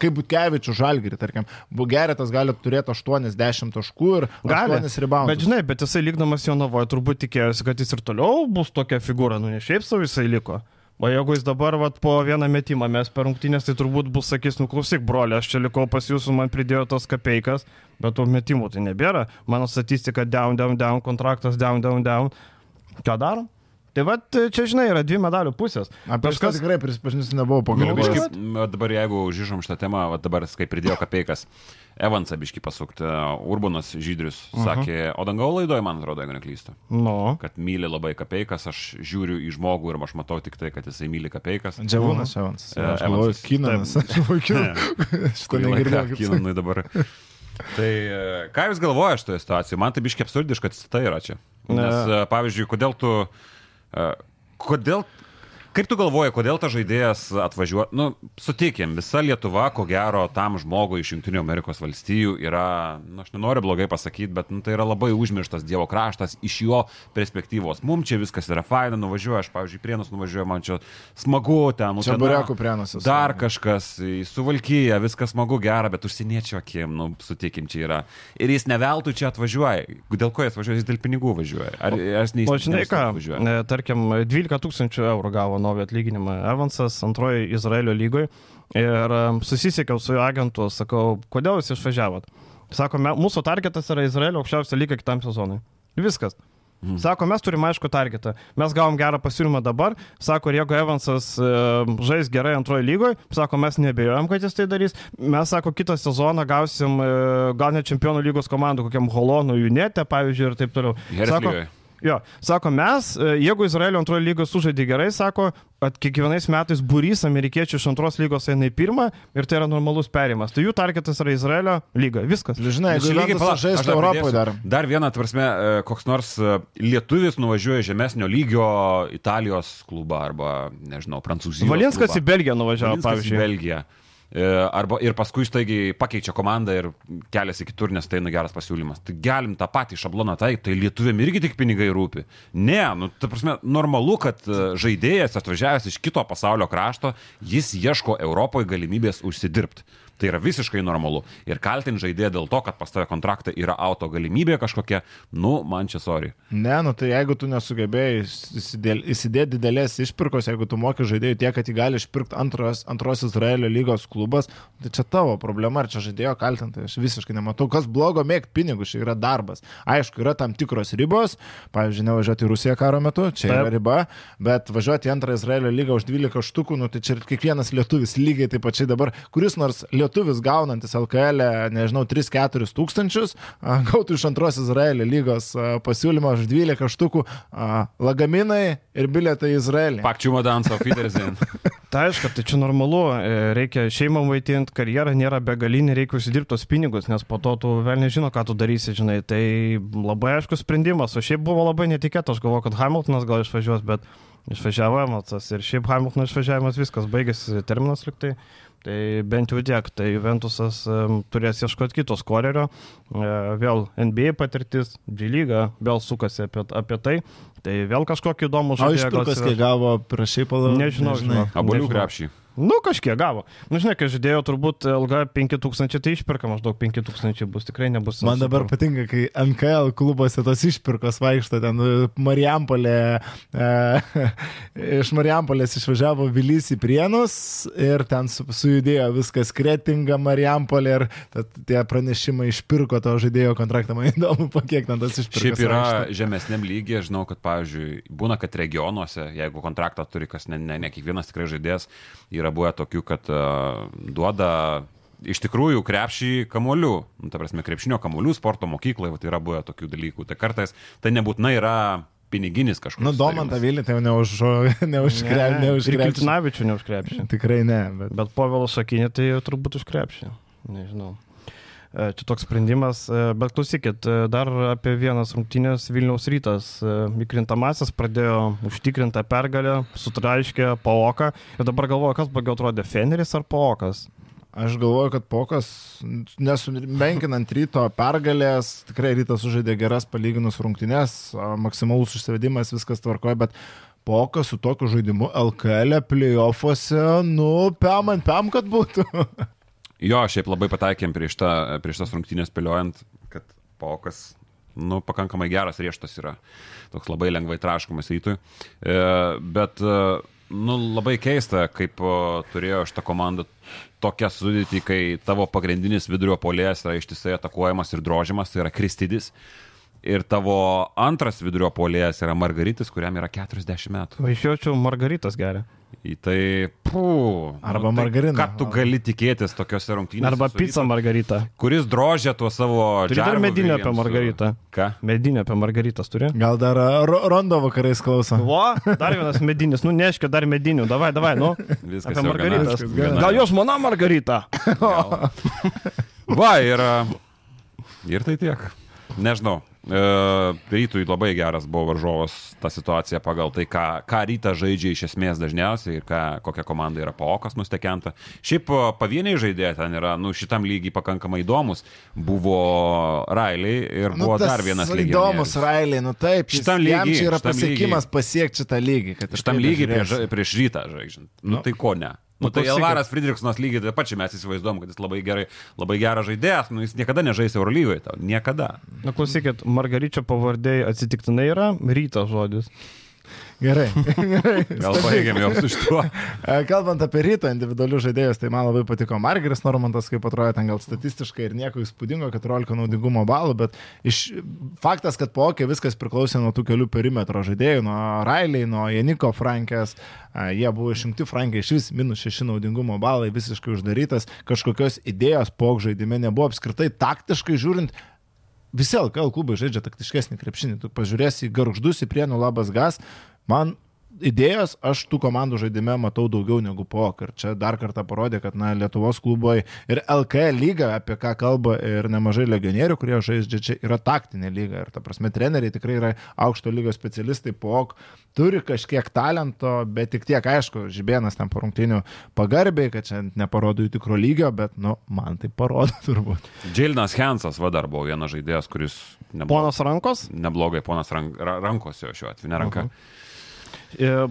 kaip Butkevičių žalgirį, tarkim. Bugeretas gali turėti 80 taškų ir Gali. 8 reboundus. Bet žinai, bet jisai likdamas Jonavoje turbūt tikėjosi, kad jis ir toliau bus tokia figūra, nu ne šiaip savo jisai liko. O jeigu jis dabar vat, po vieną metimą mes per rungtynės, tai turbūt bus sakys, nu klausyk, broli, aš čia likau pas jūsų, man pridėjo tos kapeikas, bet tų metimų tai nebėra. Mano statistika down, down, down, kontraktas down, down, down. Ką darom? Tai va, čia žinai, yra dvi medalių pusės. Apie Kažkas, tikrai prisipažinsiu, nebuvau Galiu pagalvojęs. m, dabar jeigu žižom šitą temą, va dabar, kai pridėjo kapeikas, Evansą biški pasukti, Urbanas Žydrius sakė, o dangau laidoje, man atrodo, jeigu neklystu, nu, kad myli labai kapeikas, aš žiūriu į žmogų ir aš matau tik tai, kad jisai myli kapeikas. Džiavūnas Evans. E, Aš galvoju, Evansas. Kinanas. Aš galvoju, Kinanas. Šitą Kurį laiką negirdėjau. kaip Kinanui dabar. Tai e, ką Jūs galvojate šitoje situacijoje? Man tai biški absurdiška, kad tai yra čia. Nes, e, pavyzdžiui, kodėl tu... e, Kodėl... Kaip tu galvoji, kodėl tas žaidėjas atvažiuoja? Nu, sutikėm, visa Lietuva, ko gero, tam žmogui iš Junktinių Amerikos valstijų yra, nu, aš nenoriu blogai pasakyti, bet nu, tai yra labai užmirštas Dievo kraštas iš jo perspektyvos. Mums čia viskas yra faina, nuvažiuoju, aš, pavyzdžiui, Prienus nuvažiuoju, man čia smagu ten. Čia Utena. Buriakų Prienuose. Dar kažkas, į Suvalkyje, viskas smagu, gera, bet užsieniečio akim, nu, sutikim, čia yra. Ir jis neveltui čia atvažiuoja. Dėl ko jis važiuoja? Jis dėl pinigų važiuoja. Ar aš o žinai ką, e, tarkim, 12 tūkstančių eurų gavo naują atlyginimą Evansas antroji Izraelio lygoje ir e, susisiekiau su jo agentu, sakau, kodėl jūs išvažiavot? Sako, "Me- mūsų targetas yra Izraelio aukščiausia lyga kitam sezonui. Viskas. Mhm. Sako, mes turime aišku targetą. Mes gavom gerą pasiūlymą dabar. Sako, jeigu Evansas e, žais gerai antrojo lygoje, sako, mes nebejojam, kad jis tai darys. Mes, sako, kitą sezoną gausim e, gal net čempionų lygos komandų, kokiam Holonų, Junete, pavyzdžiui, ir taip toliau. Heres Sako, lygoje. Jo, sako, mes, e, jeigu Izraelio antroji lyga sužaidė gerai, sako, kad kiekvienais metais būrys amerikiečių iš antros lygos eina į pirmą ir tai yra normalus perimas. Tai jų targetas yra Izraelio lyga. Viskas. Žinai, jeigu Lygiai Juventusas pala- aš žaistų dar Europoje dar. Dar vieną, tvarsme, koks nors e, lietuvis nuvažiuoja į žemesnio lygio Italijos klubą arba, nežinau, Prancūzijos. Valinskas klubą. į Belgiją nuvažiavo, Valinskas į pavyzdžiui. Belgiją. E, Arba ir paskui staigiai pakeičia komandą ir keliasi kitur, nes tai nu geras pasiūlymas. Tai galim tą patį šabloną taikyti, tai lietuviam irgi tik pinigai rūpi. Ne, nu, ta prasme, normalu, kad e, žaidėjas atvažiavęs iš kito pasaulio krašto, jis ieško Europoje galimybės užsidirbti. Tai yra visiškai normalu. Ir kaltinti žaidėją dėl to, kad pas tave kontraktą yra auto galimybė kažkokia, nu, man čia sorry. Ne, nu tai jeigu tu nesugebėjai įsidėti didelės išpirkos, jeigu tu moki žaidėjų tiek, kad jį gali išpirkti antros, antros Izraelio lygos klubas, tai čia tavo problema, ar čia žaidėjo kaltinti. Aš visiškai nematau, kas blogo mėgti pinigus, čia yra darbas. Aišku, yra tam tikros ribos, pavyzdžiui, nevažiuoti į Rusiją karo metu, čia yra Taip. riba, bet važiuoti į antrą Izraelio lygą už 12 štukų, nu tai čia ir kiekvienas lietuvis lygiai taip pačiai dabar, kuris nors lietuvis gaunantis LKL, e, nežinau, 3-4 tūkstančius, gautų iš antros Izraelio lygos pasiūlymą už 12 štukų a, lagaminai ir bilietai į Izraelį. Pakčių Madanso, Fiderzin. Tai aišku, tai čia normalu, e, reikia šeimą vaitinti, karjera nėra begalinė, reikia užsidirbti tos pinigus, nes po to tu vėl nežino, ką tu darysi, žinai. Tai labai aiškus sprendimas, o šiaip buvo labai netikėta, aš galvoju, kad Hamiltonas gal išvažiuos, bet išvažiavo Hamiltonas ir šiaip Hamiltono išvažiavimas viskas, baigėsi terminas liktai. Tai bent jau tiek, tai Juventusas um, turės ieškoti kito skorerio, e, vėl NBA patirtis, G lyga, vėl sukasi apie, apie tai, tai vėl kažkokį įdomų O žaidėją. gal išpirkos, atsives. kai gavo, prašai palaukti. Nežinau, žinok. Abolių Nežinau. krepšį. Nu, kažkiek gavo. Nu, žinai, kai žaidėjo turbūt ilga 5000, tai išperka maždaug 5000 bus, tikrai nebus. Man dabar super. patinka, kai NKL klubuose tos išpirkos vaikšto ten e, Marijampolė, e, iš Marijampolės išvažiavo Vilys į Prienus ir ten su, sujudėjo viskas kretinga Marijampolė ir tie pranešimai išpirko to žaidėjo kontraktą, man įdomu, po kiek ten tas išpirkas. Šiaip yra vaikšto. žemesniam lygiai, žinau, kad, pavyzdžiui, būna, kad regionuose, jeigu kontraktą turi, kas ne, ne, ne kiekvienas tikrai žaidėjas, yra buvę tokių, kad uh, duoda iš tikrųjų krepšį kamuolių, nu, ta prasme, krepšinio kamuolių sporto mokyklai, va, tai yra buvę tokių dalykų. Tai kartais tai nebūtinai yra piniginis kažkoks. Nu, Domantą Vilį tai jau neuž, neužkrepšė. Ir Neužkrepšė. Kiltinavičių neužkrepšė. Tikrai ne, bet. Bet Povilo Šakinė tai turbūt užkrepšė. Nežinau. E, Čia toks sprendimas, E, bet klausykit, e, dar apie vienas rungtynės Vilniaus rytas. E, Įkrintamasis pradėjo užtikrintą pergalę, sutraiškė Paoką ir dabar galvoju, kas blogiau atrodė, Feneris ar Paokas. Aš galvoju, kad pokas, nesumenkinant ryto pergalės, tikrai rytas sužaidė geras palyginus rungtynės, maksimalus užsivedimas, viskas tvarkoja, bet pokas su tokiu žaidimu LKL playoffuose, nu, pam ant pam, kad būtų. Jo, šiaip labai pataikėm prieš, tą, prieš tas rungtynės spėliojant, kad Paukas, nu, pakankamai geras rieštas yra. Toks labai lengvai traškomas rytui. E, bet, e, nu, labai keista, kaip o, turėjo šitą komandą tokią sudėtį, kai tavo pagrindinis vidurio polės yra ištisai atakuojamas ir drožimas, tai yra Kristidis. Ir tavo antras vidurio polės yra Margaritis, kuriam yra 40 metų. Važiuočiau Margaritas geria. Į tai, pū. Arba margarina. Ką tu gali tikėtis tokiose rungtynėse? Arba Rytu? Margarita. kuris drožia tuo savo... Turi dar medinę apie. Margaritą. Ką? Medinė apie Margaritas turi. Gal dar ro Rondo vakarais klauso. O, dar vienas medinis, nu neškia dar medinių, davai, davai, nu. Viskas Apie Margaritas. gana- Gal jo žmona Margarita? Va, ir, ir tai tiek. Nežinau. E, rytui labai geras buvo varžovas ta situacija pagal tai, ką, ką ryta žaidžia iš esmės dažniausiai ir ką, kokia komanda yra paokas nustekenta. Šiaip e, pavieniai žaidėjai ten yra, nu, šitam lygiai pakankamai įdomus. Buvo Railiai ir buvo Nu, tas dar vienas Įdomus legionierius. Railiai, nu taip, jis- Šitam lygy, čia yra pasiekimas lygy. pasiekti šitą lygį. Šitam lygiai prieš, prieš rytą žaidžiant. Nu, Nu. tai ko ne? Nu, Nu, tai. Elvaras Friedrichsonas lygiai taip pat čia mes įsivaizduom, kad jis labai, gerai, labai geras žaidėjas, nu, jis niekada nežais Eurolygoje, tau niekada. Na klausykit, Margaričio pavardė atsitiktinai yra rytas žodis. Gerai. Gerai. Gal paėgėm jau su šituo. Kalbant apie ryto individualius žaidėjus, tai man labai patiko Margeris Normantas, kaip atrodo ten gal statistiškai ir nieko įspūdingo, 14 naudingumo balų, bet iš, faktas, kad po okė viskas priklausė nuo tų kelių perimetro žaidėjų, nuo Railiai, nuo Janiko Frankės, jie buvo išimti Frankai iš vis minus 6 naudingumo balai, visiškai uždarytas, kažkokios idėjos po žaidime nebuvo apskritai taktiškai žiūrint. Visi LKL klubai žaidžia taktiškesnį krepšinį. Tu pažiūrėsi garždus, į prienų labas gas, man idėjos aš tų komandų žaidime matau daugiau negu POK. Ir čia dar kartą parodė, kad na, Lietuvos klubai ir LKL lyga, apie ką kalba ir nemažai legionierių, kurie žaidžia čia, yra taktinė lyga. Ir ta prasme, treneriai tikrai yra aukšto lygio specialistai, POK turi kažkiek talento, bet tik tiek, aišku, Žibėnas ten parungtinių pagarbiai, kad čia neparodo jų tikro lygio, bet, nu, man tai parodo turbūt. Džilnas Hensas, va dar buvo vienas žaidėjas, kuris neblogai. Ponas rankos? Neblogai, ponas rank, rankos jo šiuo atveju, ne ranka. Uh Mhm. -huh.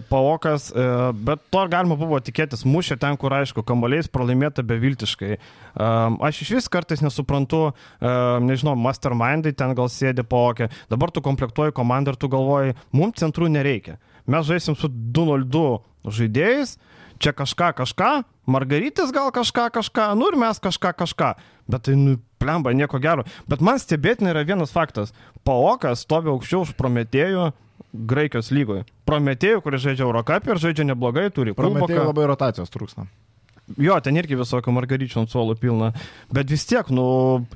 Paokas, e, bet to galima buvo tikėtis, mušė ten, kur aišku, kamoliais pralaimėta beviltiškai. E, aš iš vis kartais nesuprantu, e, nežinau, mastermindai ten gal sėdi paokė, dabar tu komplektuoji komandą ir tu galvoji, mums centrų nereikia. Mes žaisim su 202 žaidėjais, čia kažką, kažką, Margarytis gal kažką, kažką, nu ir mes kažką, kažką. Bet tai, nu, plemba, nieko gero. Bet man stebėtina yra vienas faktas. Paokas stovi aukščiau už Prometėjų Graikijos lygoje. Prometėjų, kuris žaidžia Eurocapį ir žaidžia neblogai, turi. Prometėjų labai rotacijos trūksta. Jo, ten irgi visokių margaryčių ant suolo pilna. Bet vis tiek, nu,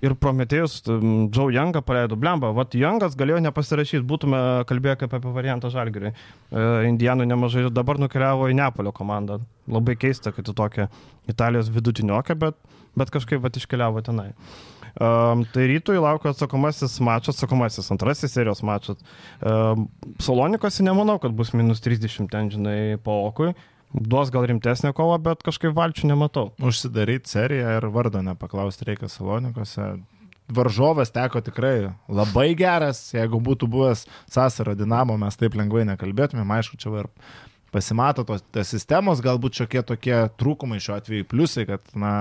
ir Prometėjus, Džau Youngą paleido, blemba. Vat Youngas galėjo nepasirašyti, būtume kalbėję apie variantą Žalgiriui. E, Indijanų nemažai dabar nukeliavo į Neapolio komandą. Labai keista, kad į tokią Italijos vidutiniokę, bet, bet kažkaip vat iškeliavo tenai. Um, tai rytoj laukia atsakomasis mačas, atsakomasis antrasis serijos mačas. Um, Salonikose nemanau, kad bus minus 30 ten, žinai, po okui. Duos gal rimtesnę kovą, bet kažkaip valčių nematau. Užsidaryti seriją ir vardo nepaklausti reikia Salonikose. Varžovas teko tikrai labai geras, jeigu būtų buvęs Sasaro Dinamo, mes taip lengvai nekalbėtumėm, aišku, čia ir pasimato tos, sistemos, galbūt šiokie tokie trūkumai šiuo atveju pliusai, kad na,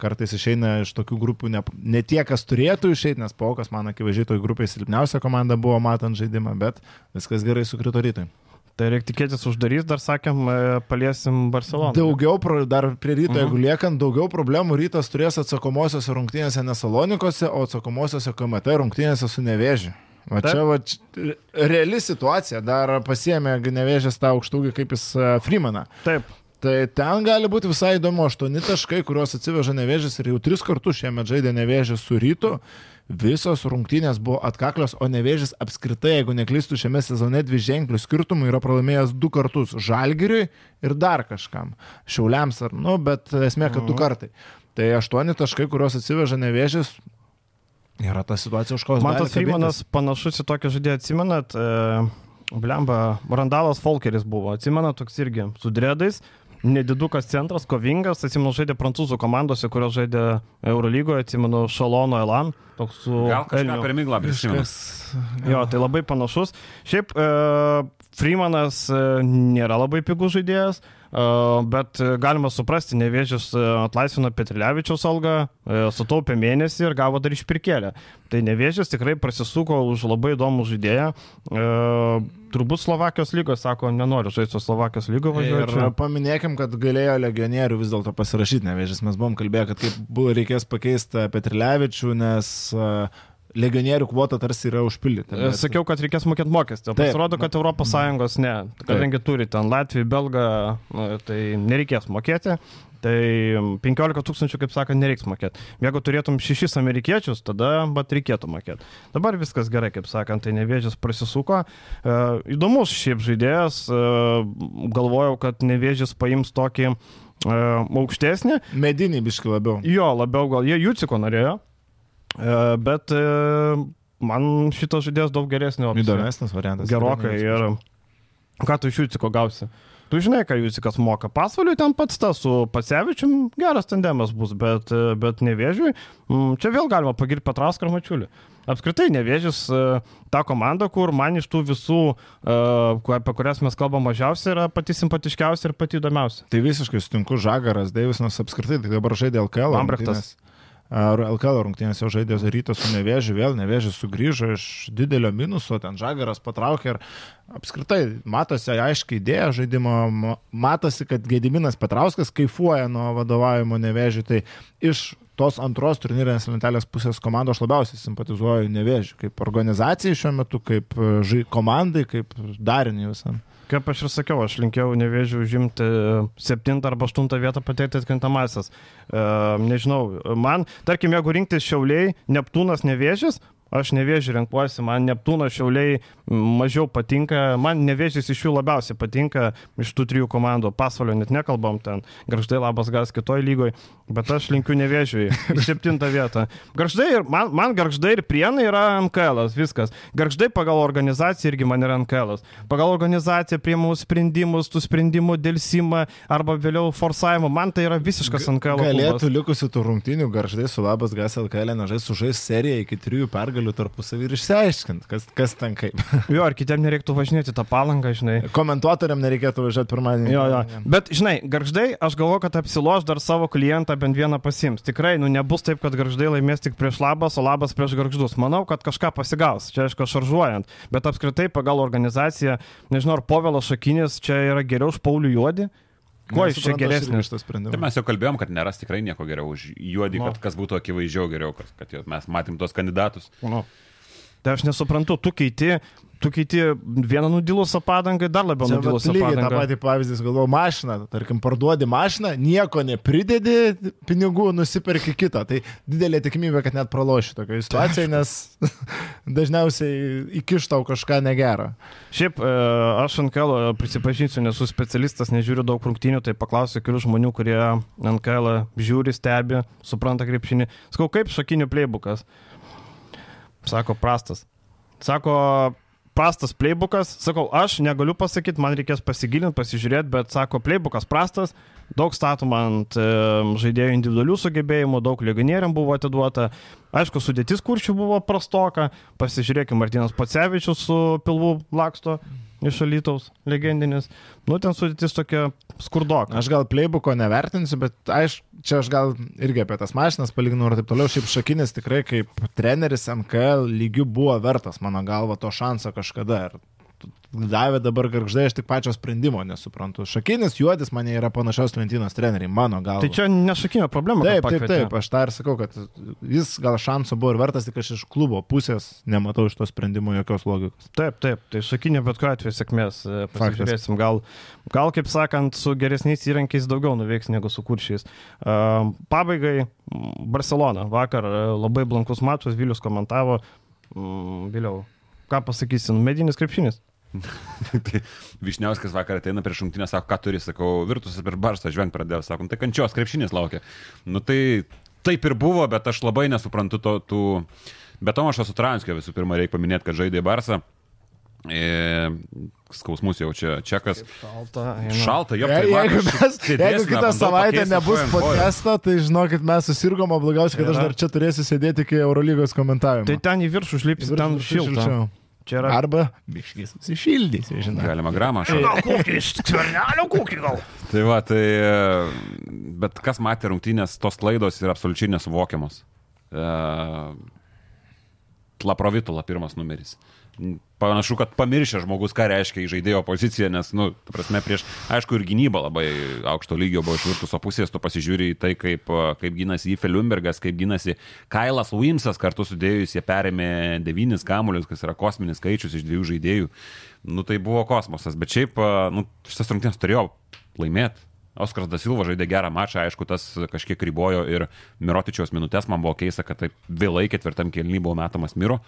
kartais išeina iš tokių grupių ne, ne tie, kas turėtų išeiti, nes Paukas, man akivaizdžiai, toj grupėje silpniausia komanda buvo matant žaidimą, bet viskas gerai sukrito rytui. Tai reikia tikėtis uždarys, dar sakėm, e, paliesim Barceloną. Daugiau, dar prie ryto, mhm. jeigu liekant, daugiau problemų rytas turės atsakomosiose rungtynėse Nesalonikose, o atsakomosiose KMT rungtynėse su Nevėžiu. O čia va, reali situacija, dar pasiemė Gnevežės tą aukštūgį kaip jis Freemaną. Taip. Tai ten gali būti visai įdomu, aštuoni taškai, kuriuos atsiveža Nevėžės ir jau tris kartus šiemet žaidė Nevėžės su rytu. Visos rungtynės buvo atkaklios, o Nevėžės apskritai, jeigu neklystų šiame sezone dvi ženklių skirtumų, yra pralaimėjęs du kartus - Žalgiriui ir dar kažkam. Šiauliams ar, nu, bet esmė, kad du mhm. kartai. Tai aštuoni taškai, kuriuos atsiveža Nevėžės, Yra ta situacija, už ko Man tas Freemanas panašus į tokį žaidėją, atsimenat, e, Blemba, Randalas Folkeris buvo, atsimenat, toks irgi su dredais, nedidukas centras, kovingas, atsimenu, žaidė prancūzų komandose, kurios žaidė Eurolygoje, atsimenu, Šalono Elan, toks su... Gal kažką per miglą prisimenu. Jo, tai labai panašus. Šiaip e, Freemanas e, nėra labai pigus žaidėjas, bet galima suprasti, nevėžys atlaisvino Petrilevičiaus algą, sutaupė mėnesį ir gavo dar išpirkėlę. Tai nevėžys tikrai prasisuko už labai įdomų žaidėją. Turbūt Slovakijos lygos sako, nenoriu žaisti Slovakijos lygo važiuoti. Ir paminėkim, kad galėjo legionierių vis dėlto pasirašyti nevėžys. Mes buvom kalbėję, kad kaip reikės pakeisti Petrilevičių, nes legionierių kvota tarsi yra užpildyta. Bet... Sakiau, kad reikės mokėti mokestį. Pasirodo, kad ES ne. Kadangi turi ten Latviją, Belgą, nu, tai nereikės mokėti. Tai 15 tūkstančių, kaip sakant, nereiks mokėti. Jeigu turėtum šešis amerikiečius, tada bat reikėtų mokėti. Dabar viskas gerai, kaip sakant, tai nevėžys prasisuko. E, įdomus šiaip žaidėjas, e, galvojau, kad nevėžys paims tokį e, aukštesnį. Medinį biški labiau. Jo, labiau gal jie Juciko norėjo. E, bet e, man šitas žaidėjas daug geresnio. Įdomesnis variantas. Gerokai. Ir ką tu iš Jūciko gausi? Tu žinai, ką Jūcikas moka. Pasvaliui ten pats tas su Pasevičium geras tandemas bus, bet, e, bet nevėžiui. Čia vėl galima pagirti Petrauską ir Mačiulį. Apskritai nevėžys ta komanda, kur man iš tų visų, apie kurias mes kalbam mažiausiai, yra pati simpatiškiausia ir pati įdomiausia. Tai visiškai sutinku, Žagaras, Deivisas apskritai, tai dabar žaidė LKL. Lambrechtas. LKL rungtynėse žaidė rytas su nevėžiu, vėl nevėžis sugrįžo iš didelio minuso, ten žagaras patraukė ir apskritai matosi aiškiai idėja žaidimo, matosi, kad Gediminas Petrauskas kaifuoja nuo vadovavimo nevėžiu, tai iš tos antros turnyrinės lentelės pusės komandos aš labiausiai simpatizuoju nevėžiu, kaip organizacijai šiuo metu, kaip žai, komandai, kaip dariniai visam. Kaip aš ir sakiau, aš linkėjau nevėžiu užimti 7 arba 8 vietą patekti atkrintamasis. E, nežinau, man, tarkim, jeigu rinktis šiauliai, Neptūnas nevėžis, Aš nevėžį renkuosi, man Neptūno šiauliai mažiau patinka, man nevėžys iš jų labiausiai patinka, iš tų trijų komandų, pasvalio net nekalbam ten, garždai labas gas kitoj lygoje, bet aš linkiu nevėžiui į septintą vietą. Garždai ir man, man garždai ir prienai yra NKL, viskas. Garždai pagal organizaciją irgi man yra NKL. Pagal organizaciją priimamus sprendimus, tų sprendimų dėlsimą arba vėliau forsavimą, man tai yra visiškas NKL. Galėtų likusių tų rungtynių garždai su labas gas LKL nežai sužais seriją iki trijų pergalių tarpusavį ir išsiaiškinti, kas, kas ten kaip. Jo, ar kitiem nereiktų važinėti tą palangą, žinai. Komentuotoriam nereikėtų važiuoti pirmadienį. Jo, jo. Bet, žinai, garždai, aš galvoju, kad apsiloš dar savo klientą bent vieną pasims. Tikrai, nu, nebus taip, kad garždai laimės tik prieš labas, o labas prieš garždus. Manau, kad kažką pasigaus. Čia, aišku, šaržuojant. Bet apskritai, pagal organizaciją, nežinau, ar Povelo Šakinis čia yra geriau už Paulių Juodį. Kuo jis čia geresnis? šitas Tai sprendimas? mes jau kalbėjom, kad neras tikrai nieko geriau už juodį, Nu. kad kas būtų akivaizdžiau geriau, kad, kad jau mes matėm tos kandidatus. Nu. Tai aš nesuprantu, tu keiti, tu keiti vieną nudilusią padangą, dar labiau vat nudilusią lygiai tą padangą. patį pavyzdį, galvoju, mašiną, tarkim, parduodi mašiną, nieko nepridedi pinigų, nusipirki kitą. Tai didelė tikimybė, kad net praloši tokioje situacijoje, nes dažniausiai įkištau kažką negerą. Šiaip e, aš NKL prisipažinsiu, nesu specialistas, nežiūriu daug rungtynių, tai paklausiu kelių žmonių, kurie NKL žiūri, stebi, supranta krepšinį. Sakau, kaip šakinių playbookas? Sako, prastas. Sako, prastas playbookas. Sakau, aš negaliu pasakyti, man reikės pasigilinti, pasižiūrėti, bet sako, playbookas prastas, daug statoma ant e, žaidėjų individualių sugebėjimų, daug legionieriam buvo atiduota. Aišku, sudėtis kurčių buvo prastoka. Pasižiūrėkime, Martinas Pacevičius su pilvu laksto iš Alytaus, legendinis. Nu, ten sudėtis tokia skurdoka. Aš gal playbooko nevertinsiu, bet aišku, čia aš gal irgi apie tas mašinas palyginau ir taip toliau. Šiaip Šakinis tikrai kaip treneris MKL lygių buvo vertas, mano galva, to šanso kažkada. Ir davė dabar garždai, aš tik pačio sprendimo nesuprantu. Šakinis juodis mane yra panašios lentynos treneriai, mano galva. Tai čia nešakinė problema. Taip, taip, taip, aš tą ir sakau, kad jis gal šansų buvo ir vertas, tik aš iš klubo pusės nematau iš to sprendimo jokios logikos. Taip, taip, tai šakinė bet kuriuo atveju sėkmės. e, Pasižiūrėsim, gal, gal, kaip sakant, su geresniais įrankiais daugiau nuveiks negu su kuršiais. Uh, pabaigai, Barcelona. Vakar e, labai blankus mačas, Vilius komentavo. Mm, Vėliau, ką pasakysim, medinis krepšinis. tai Višniauskas vakar ateina prieš šimtinę, sako, ką turi, sakau, virtusas per barstą žveng pradėjo, sako, "Nu, tai kančios krepšinis laukia. Nu tai taip ir buvo, bet aš labai nesuprantu to, tų... Bet Tomašas Sutranskio visų pirma reikia paminėti, kad žaidė Barsą. E, skausmus jau čia čekas. Šalta. Šalta, jo, Je, tai jeigu, mes, jeigu kitą savaitę nebus podcast'o, tai žinokit, mes susirgom, o blogiausia, kad aš Yra. dar čia turėsiu sėdėti iki Eurolygos komentavimo. Tai ten į viršų užlipsi, ten šilta. Čia yra. Arba biškis susišildys, žinai. Galima gramą šaltą. Gal kokį, skvernelio kokį gal. Tai va, tai. e, Bet kas matė rungtynės, tos klaidos yra absoliučiai nesuvokiamos. Uh, Laprovitula pirmas numeris. Panašu, kad pamiršė žmogus, ką reiškia į žaidėjo poziciją, nes, nu, prasme, prieš, aišku, ir gynyba labai aukšto lygio buvo iš virtuso pusės, tu pasižiūri į tai, kaip, kaip gynasi Ife Lumbergas, kaip gynasi Kailas Wimsas, kartu sudėjus jie perėmė devynis kamuolius, kas yra kosminis skaičius iš dviejų žaidėjų. Nu, tai buvo kosmosas, bet šiaip, nu, šitas rungtynės turėjo laimėti. Oskaras Dasilva žaidė gerą mačą, aišku, tas kažkiek ribojo ir Mirotičiaus minutės, man buvo keista, kad taip vėlai ketvirtam kelnyje buvo metamas Miro.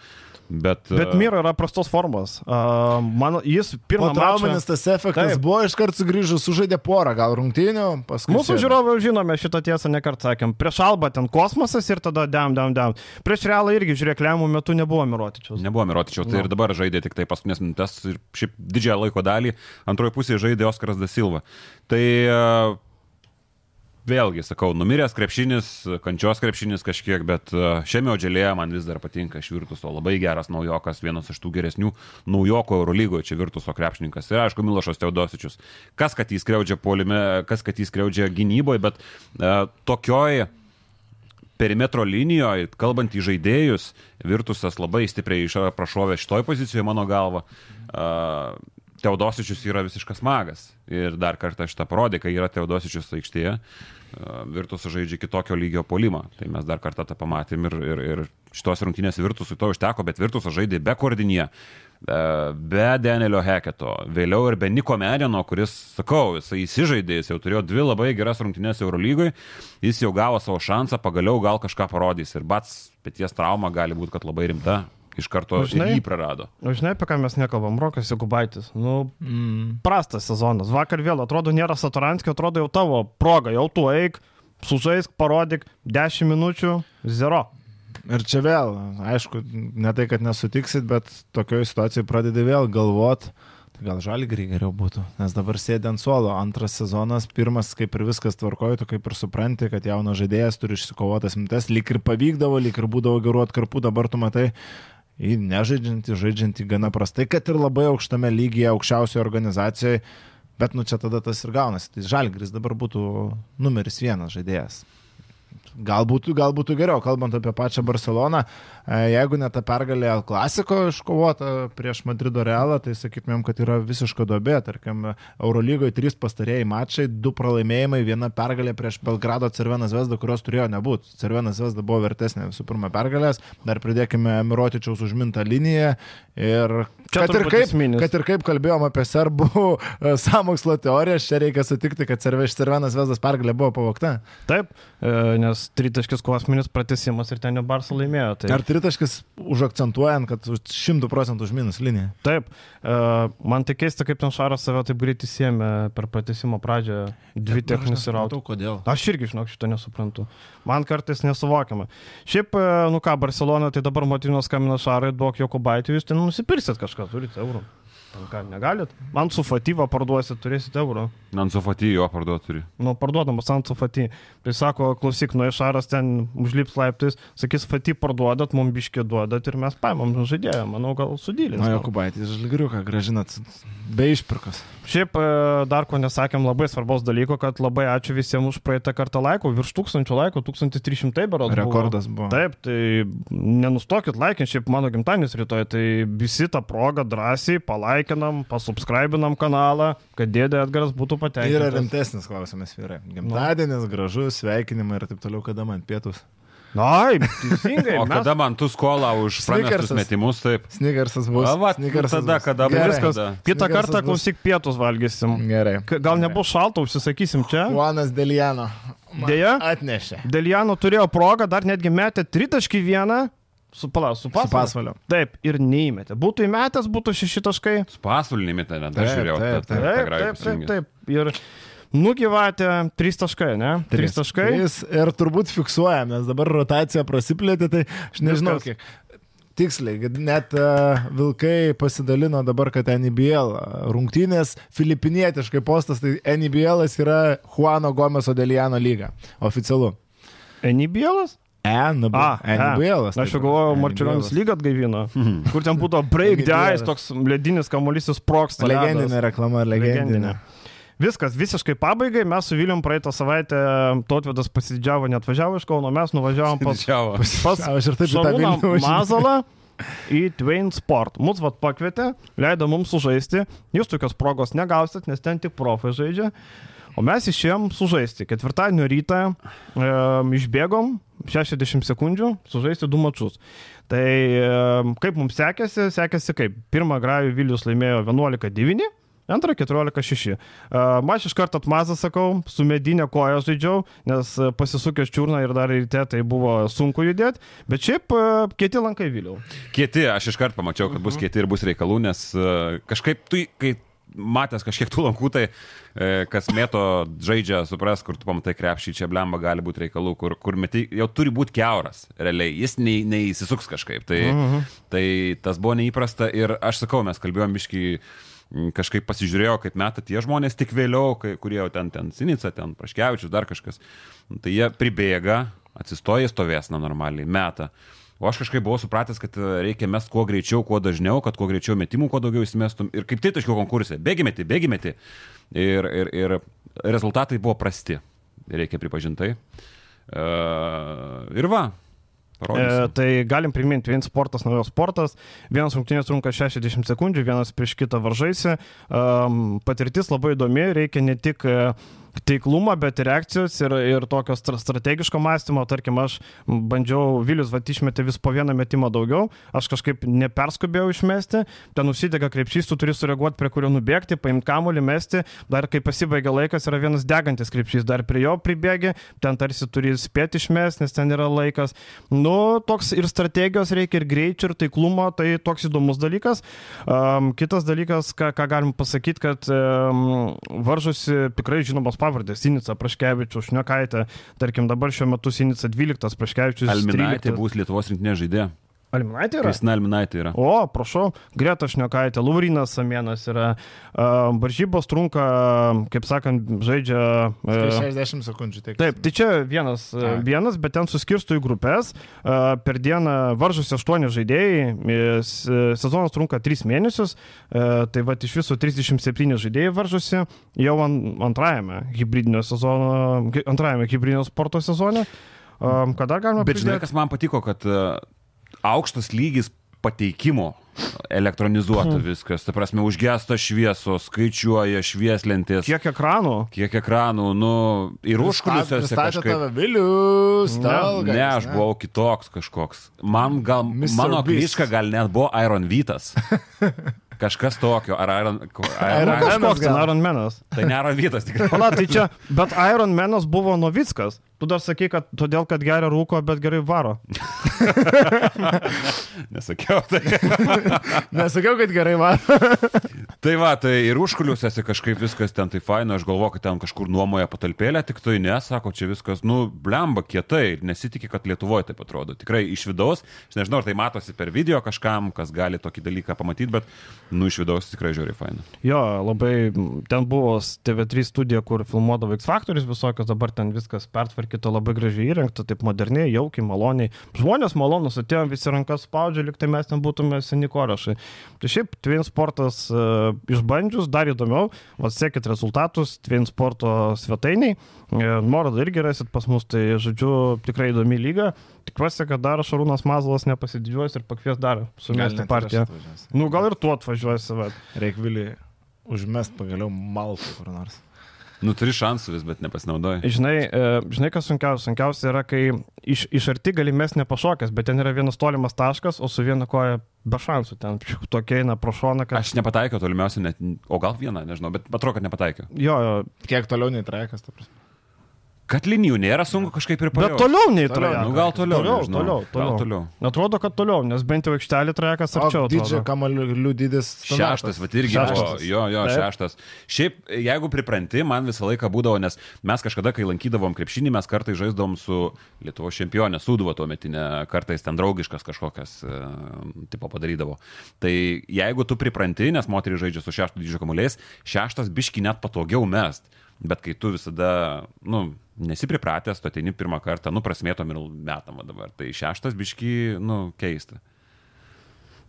Bet, Bet Miro yra prastos formos. Uh, man, jis pirmą trauminis mačą... tas efektas Taip. buvo, iškart sugrįžus, sužaidė porą, gal rungtynių, paskui. Mūsų žiūrovai žinome šitą tiesą, nekart sakėm. Prieš Alba ten kosmosas ir tada dam, dam, dam. Prieš Realą irgi, žiūrėk, lemų metu nebuvo Mirotičiaus. Nebuvo Mirotičiaus, tai Nu. ir dabar žaidė tik tai paskutinės minutės ir šiaip didžiąją laiko dalį antroji pusė žaidė Oskaras Dasilva. Tai e, vėlgi, sakau, numiręs krepšinis, kančios krepšinis kažkiek, bet šiame odželėje man vis dar patinka iš Virtuso. Labai geras naujokas, vienas iš tų geresnių naujokų Eurolygoje, čia Virtuso krepšininkas. Ir aišku, Milošas Teodosičius. Kas, kad jį skriaudžia polime, kas, kad jį skriaudžia gynyboje, bet e, tokioj perimetro linijoje, kalbant į žaidėjus, Virtusas labai stipriai prašovė šitoj pozicijoje, mano galva. Uh, Teodosičius yra visiškas magas. Ir dar kartą šitą parodė, kai yra Teodosičius aikštėje, uh, Virtusas žaidžia kitokio lygio polimą. Tai mes dar kartą tą pamatėm ir, ir, ir šitos rungtynės Virtusui to užteko, bet Virtusas žaidė be koordinėje. E, be Danielio Heketo, vėliau ir be Niko Medino, kuris, sakau, jisai įsižaidė, jis jau turėjo dvi labai geras rungtynės Eurolygoj, jis jau gavo savo šansą, pagaliau gal kažką parodys ir bats, pėties trauma gali būti, kad labai rimta, iš karto žinai, jį prarado. O žinai, apie ką mes nekalbam, Rokas Jokubaitis. Nu, mm. prastas sezonas. Vakar vėl atrodo, nėra Satoranskio, atrodo jau tavo proga, jau tu eik, sužaisk, parodyk 10 minučių, zero. Ir čia vėl, aišku, ne tai, kad nesutiksit, bet tokioje situacijoje pradedi vėl galvot, tai gal žalgrį geriau būtų, nes dabar sėdi ant suolo, antras sezonas, pirmas kaip ir viskas tvarkoja, tu kaip ir supranti, kad jaunas žaidėjas turi išsikovotas mintes, lyg ir pavykdavo, lyg ir būdavo gerų atkarpų, dabar tu matai, į nežaidžiantį, žaidžiantį gana prastai, kad ir labai aukštame lygyje, aukščiausioje organizacijoje, bet nu čia tada tas ir gaunasi. Tai žalgris dabar būtų numeris vienas žaidėjas. Galbūt, galbūt geriau, kalbant apie pačią Barceloną, e, jeigu ne ta pergalė Al Klasiko iškovota prieš Madrido Realą, tai sakytumėm, kad yra visiška dobė. Tarkim, Eurolygoje trys pastarėjai mačai, du pralaimėjimai, viena pergalė prieš Belgrado Cervenas Vesdą, kurios turėjo nebūti. Cervenas Vesda buvo vertesnė visų pirma pergalės, dar pridėkime Mirotičiaus užmintą liniją ir kad ir, kaip, kad ir kaip kalbėjom apie serbų e, samokslo teorijas, čia reikia sutikti, kad Cervenas Vesdas pergalė buvo pavokta. Taip, e, nes tritaškis kosminis pratesimas ir ten jau Barsa laimėjo. Tai... Ar tritaškis užakcentuojant, kad 100 procentų už minus liniją? Taip, uh, man tai keista, kaip ten Šaras save taip greitai siemė per pratesimo pradžią dvi techninius ir auto. Aš irgi, žinok, šito nesuprantu. Man kartais nesuvokiama. Šiaip, e, nu ką, Barcelona, tai dabar Motinos kamino Šarai, duok Jokubaitis, jūs ten nusipirsit kažką, turite eurų. Ką, negalit? Man su Fatyva parduosit, turėsit eurų. Man su Fatyva jo parduoti turi. Nu, parduodamas ant su Fatyva. Tai sako, klausyk, nu išaras ten užlips laiptais, sakys, Fatyva parduodat, mums biškė duodat ir mes paimam žaidėją. Manau, gal sudėlės. Na, Jokubaitis, žalgiriuką gražinat be išpirkos. Šiaip e, dar ko nesakėm labai svarbaus dalyko, kad labai ačiū visiems už praeitą kartą laikų, virš tūkstančio laikų, 1300 berodas. Rekordas buvo. buvo. Taip, tai nenustokit laikinti, šiaip mano gimtadienis rytoj, tai visi tą progą drąsiai palaikinam, pasubscribinam kanalą, kad dėdė Edgaras būtų patenkintas. Yra rimtesnis klausimas, vyrai. Gimtadienis, gražus, sveikinimai ir taip toliau, kada man pietus. Na, teisingai. O mes... kada man tu skolą už praneštus metimus, taip? Snickersas bus. A, va, Snickersas tada, kada bus viskas. Kitą kartą klausyk pietus valgysim. Gerai. Gal nebus šalta, užsisakysim čia. Juanas Deliano. Deja. Atnešė. Deliano turėjo progą, dar netgi metė tritaškį vieną. Su, pala, su pasvaliu. Su pasvaliu. Taip, ir neįmetė. Būtų įmetęs, būtų šeši taškai. Su pasvaliu neįmetė, net aš žiūrėjau. Taip, taip, taip. taip, taip, taip, taip. Ir Nugyvatė 3 taškai, ne? 3 taškai. 3 ir turbūt fiksuojam, nes dabar rotacija prasiplėtė, tai aš nežinau Viskas. kiek. Tiksliai, net uh, Vilkai pasidalino dabar, kad NBL rungtynės filipinietiškai postas, tai NBL yra Juano Gomeso Deliano lyga. Oficialu. NBL? NB, A, NBL. Aš jau galvojau, Marčiulionis lygą atgaivino, mhm. kur ten būtų break the ice, toks ledinis kamuolys sproksta. Legendinė reklama, legendinė. legendinė. Viskas, visiškai pabaigai, mes su Viljum praeitą savaitę, Totvedas pasididžiavo, net važiavo iš Kauno, mes nuvažiavom pas, pas, pas taip Šarūną Mazalą į Twain Sport. Mūsų vat pakvietė, leido mums sužaisti, jūs tokios progos negausit, nes ten tik profai žaidžia. O mes išėjom sužaisti. Ketvirtadienio rytą e, išbėgom 60 sekundžių sužaisti du mačius. Tai e, kaip mums sekėsi, sekėsi kaip. Pirmą grajų Vilius laimėjo 11-9. Antrą 14-6. Aš iš karto atmazą sakau, su medinė koja žaidžiau, nes pasisukęs čiurną ir dar ryte tai buvo sunku judėti, bet šiaip kieti lankai vėliau. Kieti, aš iš karto pamačiau, kad bus mhm. kieti ir bus reikalų, nes kažkaip tu, kai matęs kažkiek tų lankų, tai e, kas mėto žaidžia, supras, kur tu pamatai krepšį, čia blemba gali būti reikalų, kur, kur meti, jau turi būti keuras, realiai, jis nei, neįsisuks kažkaip. Tai, uh mhm. -huh. tai tas buvo neįprasta ir aš sakau, mes kalbėjom biškai Mm, kažkaip pasižiūrėjau, kaip meta tie žmonės tik vėliau, kai, kurie jau ten, ten Sinica, ten Praškevičius, dar kažkas. Nu, tai jie pribėga, atsistoja, stovės na normaliai, meta. O aš kažkaip buvau supratęs, kad e, reikia mest kuo greičiau, kuo dažniau, kad kuo greičiau metimų, kuo daugiau įsimestum. Ir kaip tai taškiau konkursai, bėgimeti, bėgimeti. Ir, ir, ir rezultatai buvo prasti, reikia pripažintai. Uh, ir va, Parodysim. E, tai galim priminti, vienas sportas, naujas sportas, vienas rungtynės trunka 60 sekundžių, vienas prieš kitą varžaisi. Um, patirtis labai įdomi, reikia ne tik uh, teiklumą, bet ir reakcijos ir, ir tokio stra- strategiško mąstymo. Tarkim, aš bandžiau, Vilius vat išmetė vis po vieną metimą daugiau, aš kažkaip neperskubėjau išmesti, ten nusidega krepšys, tu turi sureaguoti, prie kurio nubėgti, paimti kamuolį, mesti, dar kai pasibaigia laikas, yra vienas degantis krepšys, dar prie jo pribėgi, ten tarsi turi spėti išmesti, nes ten yra laikas. Nu, toks ir strategijos reikia, ir greičio, ir taiklumo, tai toks įdomus dalykas. Um, kitas dalykas, ką, ką galim pasakyti, kad um, varžosi tikrai žinomos pavardės. Sinica, Praškevičius, Šnekaitė, tarkim dabar šiuo metu Sinica 12, Praškevičius Alminaitė 13. bus Lietuvos rinktinė žaidėja. Alminaitė yra? Kristina Alminaitė yra. O, prašau, Greta Šnekaitė, Laurinas Samienas yra. Varžybos trunka, kaip sakant, žaidžia. Tai Uh, 60 sekundžių tiek. Taip, tai čia vienas, e, Ai. vienas, bet ten suskirsto į grupės. E, Per dieną varžosi 8 žaidėjai, e, sezonas trunka 3 mėnesius, e, tai va iš viso 37 žaidėjai varžosi jau an- antrajame hybridinio sezono, antrajame hybridinio sporto sezone. E, Ką dar galima Bet žinai, pridėti? kas man patiko, kad e, aukštas lygis pateikimo elektronizuota Hmm. viskas. Ta prasme, užgesta šviesos, skaičiuoja švieslentės. Kiek ekranų? Kiek ekranų, nu, ir užkulisiuose kažkaip. Vilius, Ne, Stalgas. Ne, aš buvau kitoks kažkoks. Man gal, Mr. mano kliška gal net buvo Iron Vytas. Kažkas tokio, ar Iron... Iron Nu, Iron ten gal. Iron Manas. tai ne Iron Vytas tikrai. Pala, tai čia, bet Iron Manas buvo Novickas. Tu dar sakai, kad todėl, kad geria rūko, bet gerai varo. Nesakiau tai. Nesakiau, kad gerai va. Tai va, tai ir užkuliuosiuose kažkaip viskas ten tai faina, aš galvoju, kad ten kažkur nuomoja patalpėlę, tik tai ne, sako, čia viskas, nu, blemba kietai, nesitikė, kad Lietuvoje taip atrodo. Tikrai iš vidaus, aš nežinau, ar tai matosi per video kažkam, kas gali tokį dalyką pamatyti, bet, nu, iš vidaus tikrai žiūri faina. Jo, labai, ten buvo TV3 studija, kur filmuodavo X Factoris visokios, dabar ten viskas pertvarkyta, labai gražiai įrengta, taip moderniai, jaukiai, maloniai. Žmonės malonus, atėjom visi rankas spaudžia, lyg tai mes ten būtume seni korašai. Tai šiaip Twin Sportas uh, išbandžius, dar įdomiau, atsekit rezultatus Twin Sporto svetainiai, uh, nuorodą irgi rasit pas mus, tai žodžiu, tikrai įdomi lyga. Tikiuosi, kad dar Šarūnas Mazalas nepasididžiuos ir pakvies dar sumesti partiją. Nu, gal ir tu atvažiuosi, bet. Reikia Viliui užmest pagaliau maltų kur nors. Nu, turi šansų vis, bet nepasinaudoji. Žinai, e, žinai, kas sunkiausia? Sunkiausia yra, kai iš, iš arti gali mes nepašokęs, bet ten yra vienas tolimas taškas, o su viena koja be šansų. Ten tokia eina pro šoną, kad... Aš nepataikiau tolimiausiai, net, o gal vieną, nežinau, bet atrodo, kad nepataikiau. Jo, jo. Kiek toliau nei trajekas, ta prasme. Kad linijų nėra sunku kažkaip ir Bet pajaust. toliau nei Toliau, trajekas. Nu, gal toliau, Toliau, nežinau. toliau, Gal toliau. toliau. Atrodo, kad toliau, nes bent jau aikštelį trajekas arčiau. Atrodo. kamalių didis. Šeštas, va irgi Šeštas. buvo. Jo, jo, Taip. šeštas. Šiaip, jeigu pripranti, man visą laiką būdavo, nes mes kažkada, kai lankydavom krepšinį, mes kartais žaisdavom su Lietuvo čempionė, Sūduvo tuo metinė, kartais ten draugiškas kažkokias e, tipo padarydavo. Tai jeigu tu pripranti, nes moteris žaidžia su šešto dydžio kamuoliais, šeštas biški net patogiau mest. Bet kai tu visada, nu, nesi pripratęs, tu ateini pirmą kartą, nu, prasmėtom ir metam dabar. Tai šeštas biški, nu, keista.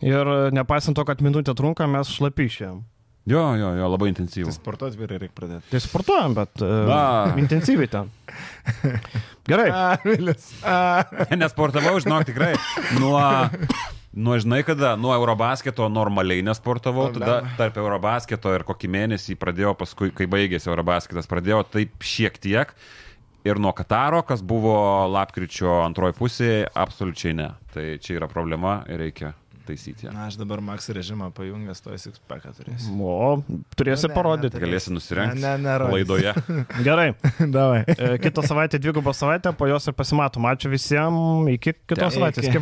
Ir e, nepaisant to, kad minutė trunka, mes šlapi išėjom. Jo, jo, jo, labai intensyvu. Tai sportuoti vyrai reikia pradėti. Tai sportuojam, bet uh, intensyviai ten. Gerai. A. Nesportavau, žinok, tikrai. Nuo, nuo žinai kada, nuo Eurobasketo normaliai nesportavau, tada tarp Eurobasketo ir kokį mėnesį pradėjau, paskui, kai baigėsi Eurobasketas, pradėjau taip šiek tiek. Ir nuo Kataro, kas buvo lapkričio antroji pusė, absoliučiai ne. Tai čia yra problema ir reikia taisyti ją. Na, aš dabar Max režimą pajungęs, to esi paką turėsiu. O, turėsi Ne, ne, parodyti. ne, Galėsi nusirengti Ne, ne, nerodys. laidoje. Gerai. Davai. E, Kitą savaitę dvigubą savaitę, po jos ir pasimatom. Ačiū visiems. Iki kitos savaitės. Iki.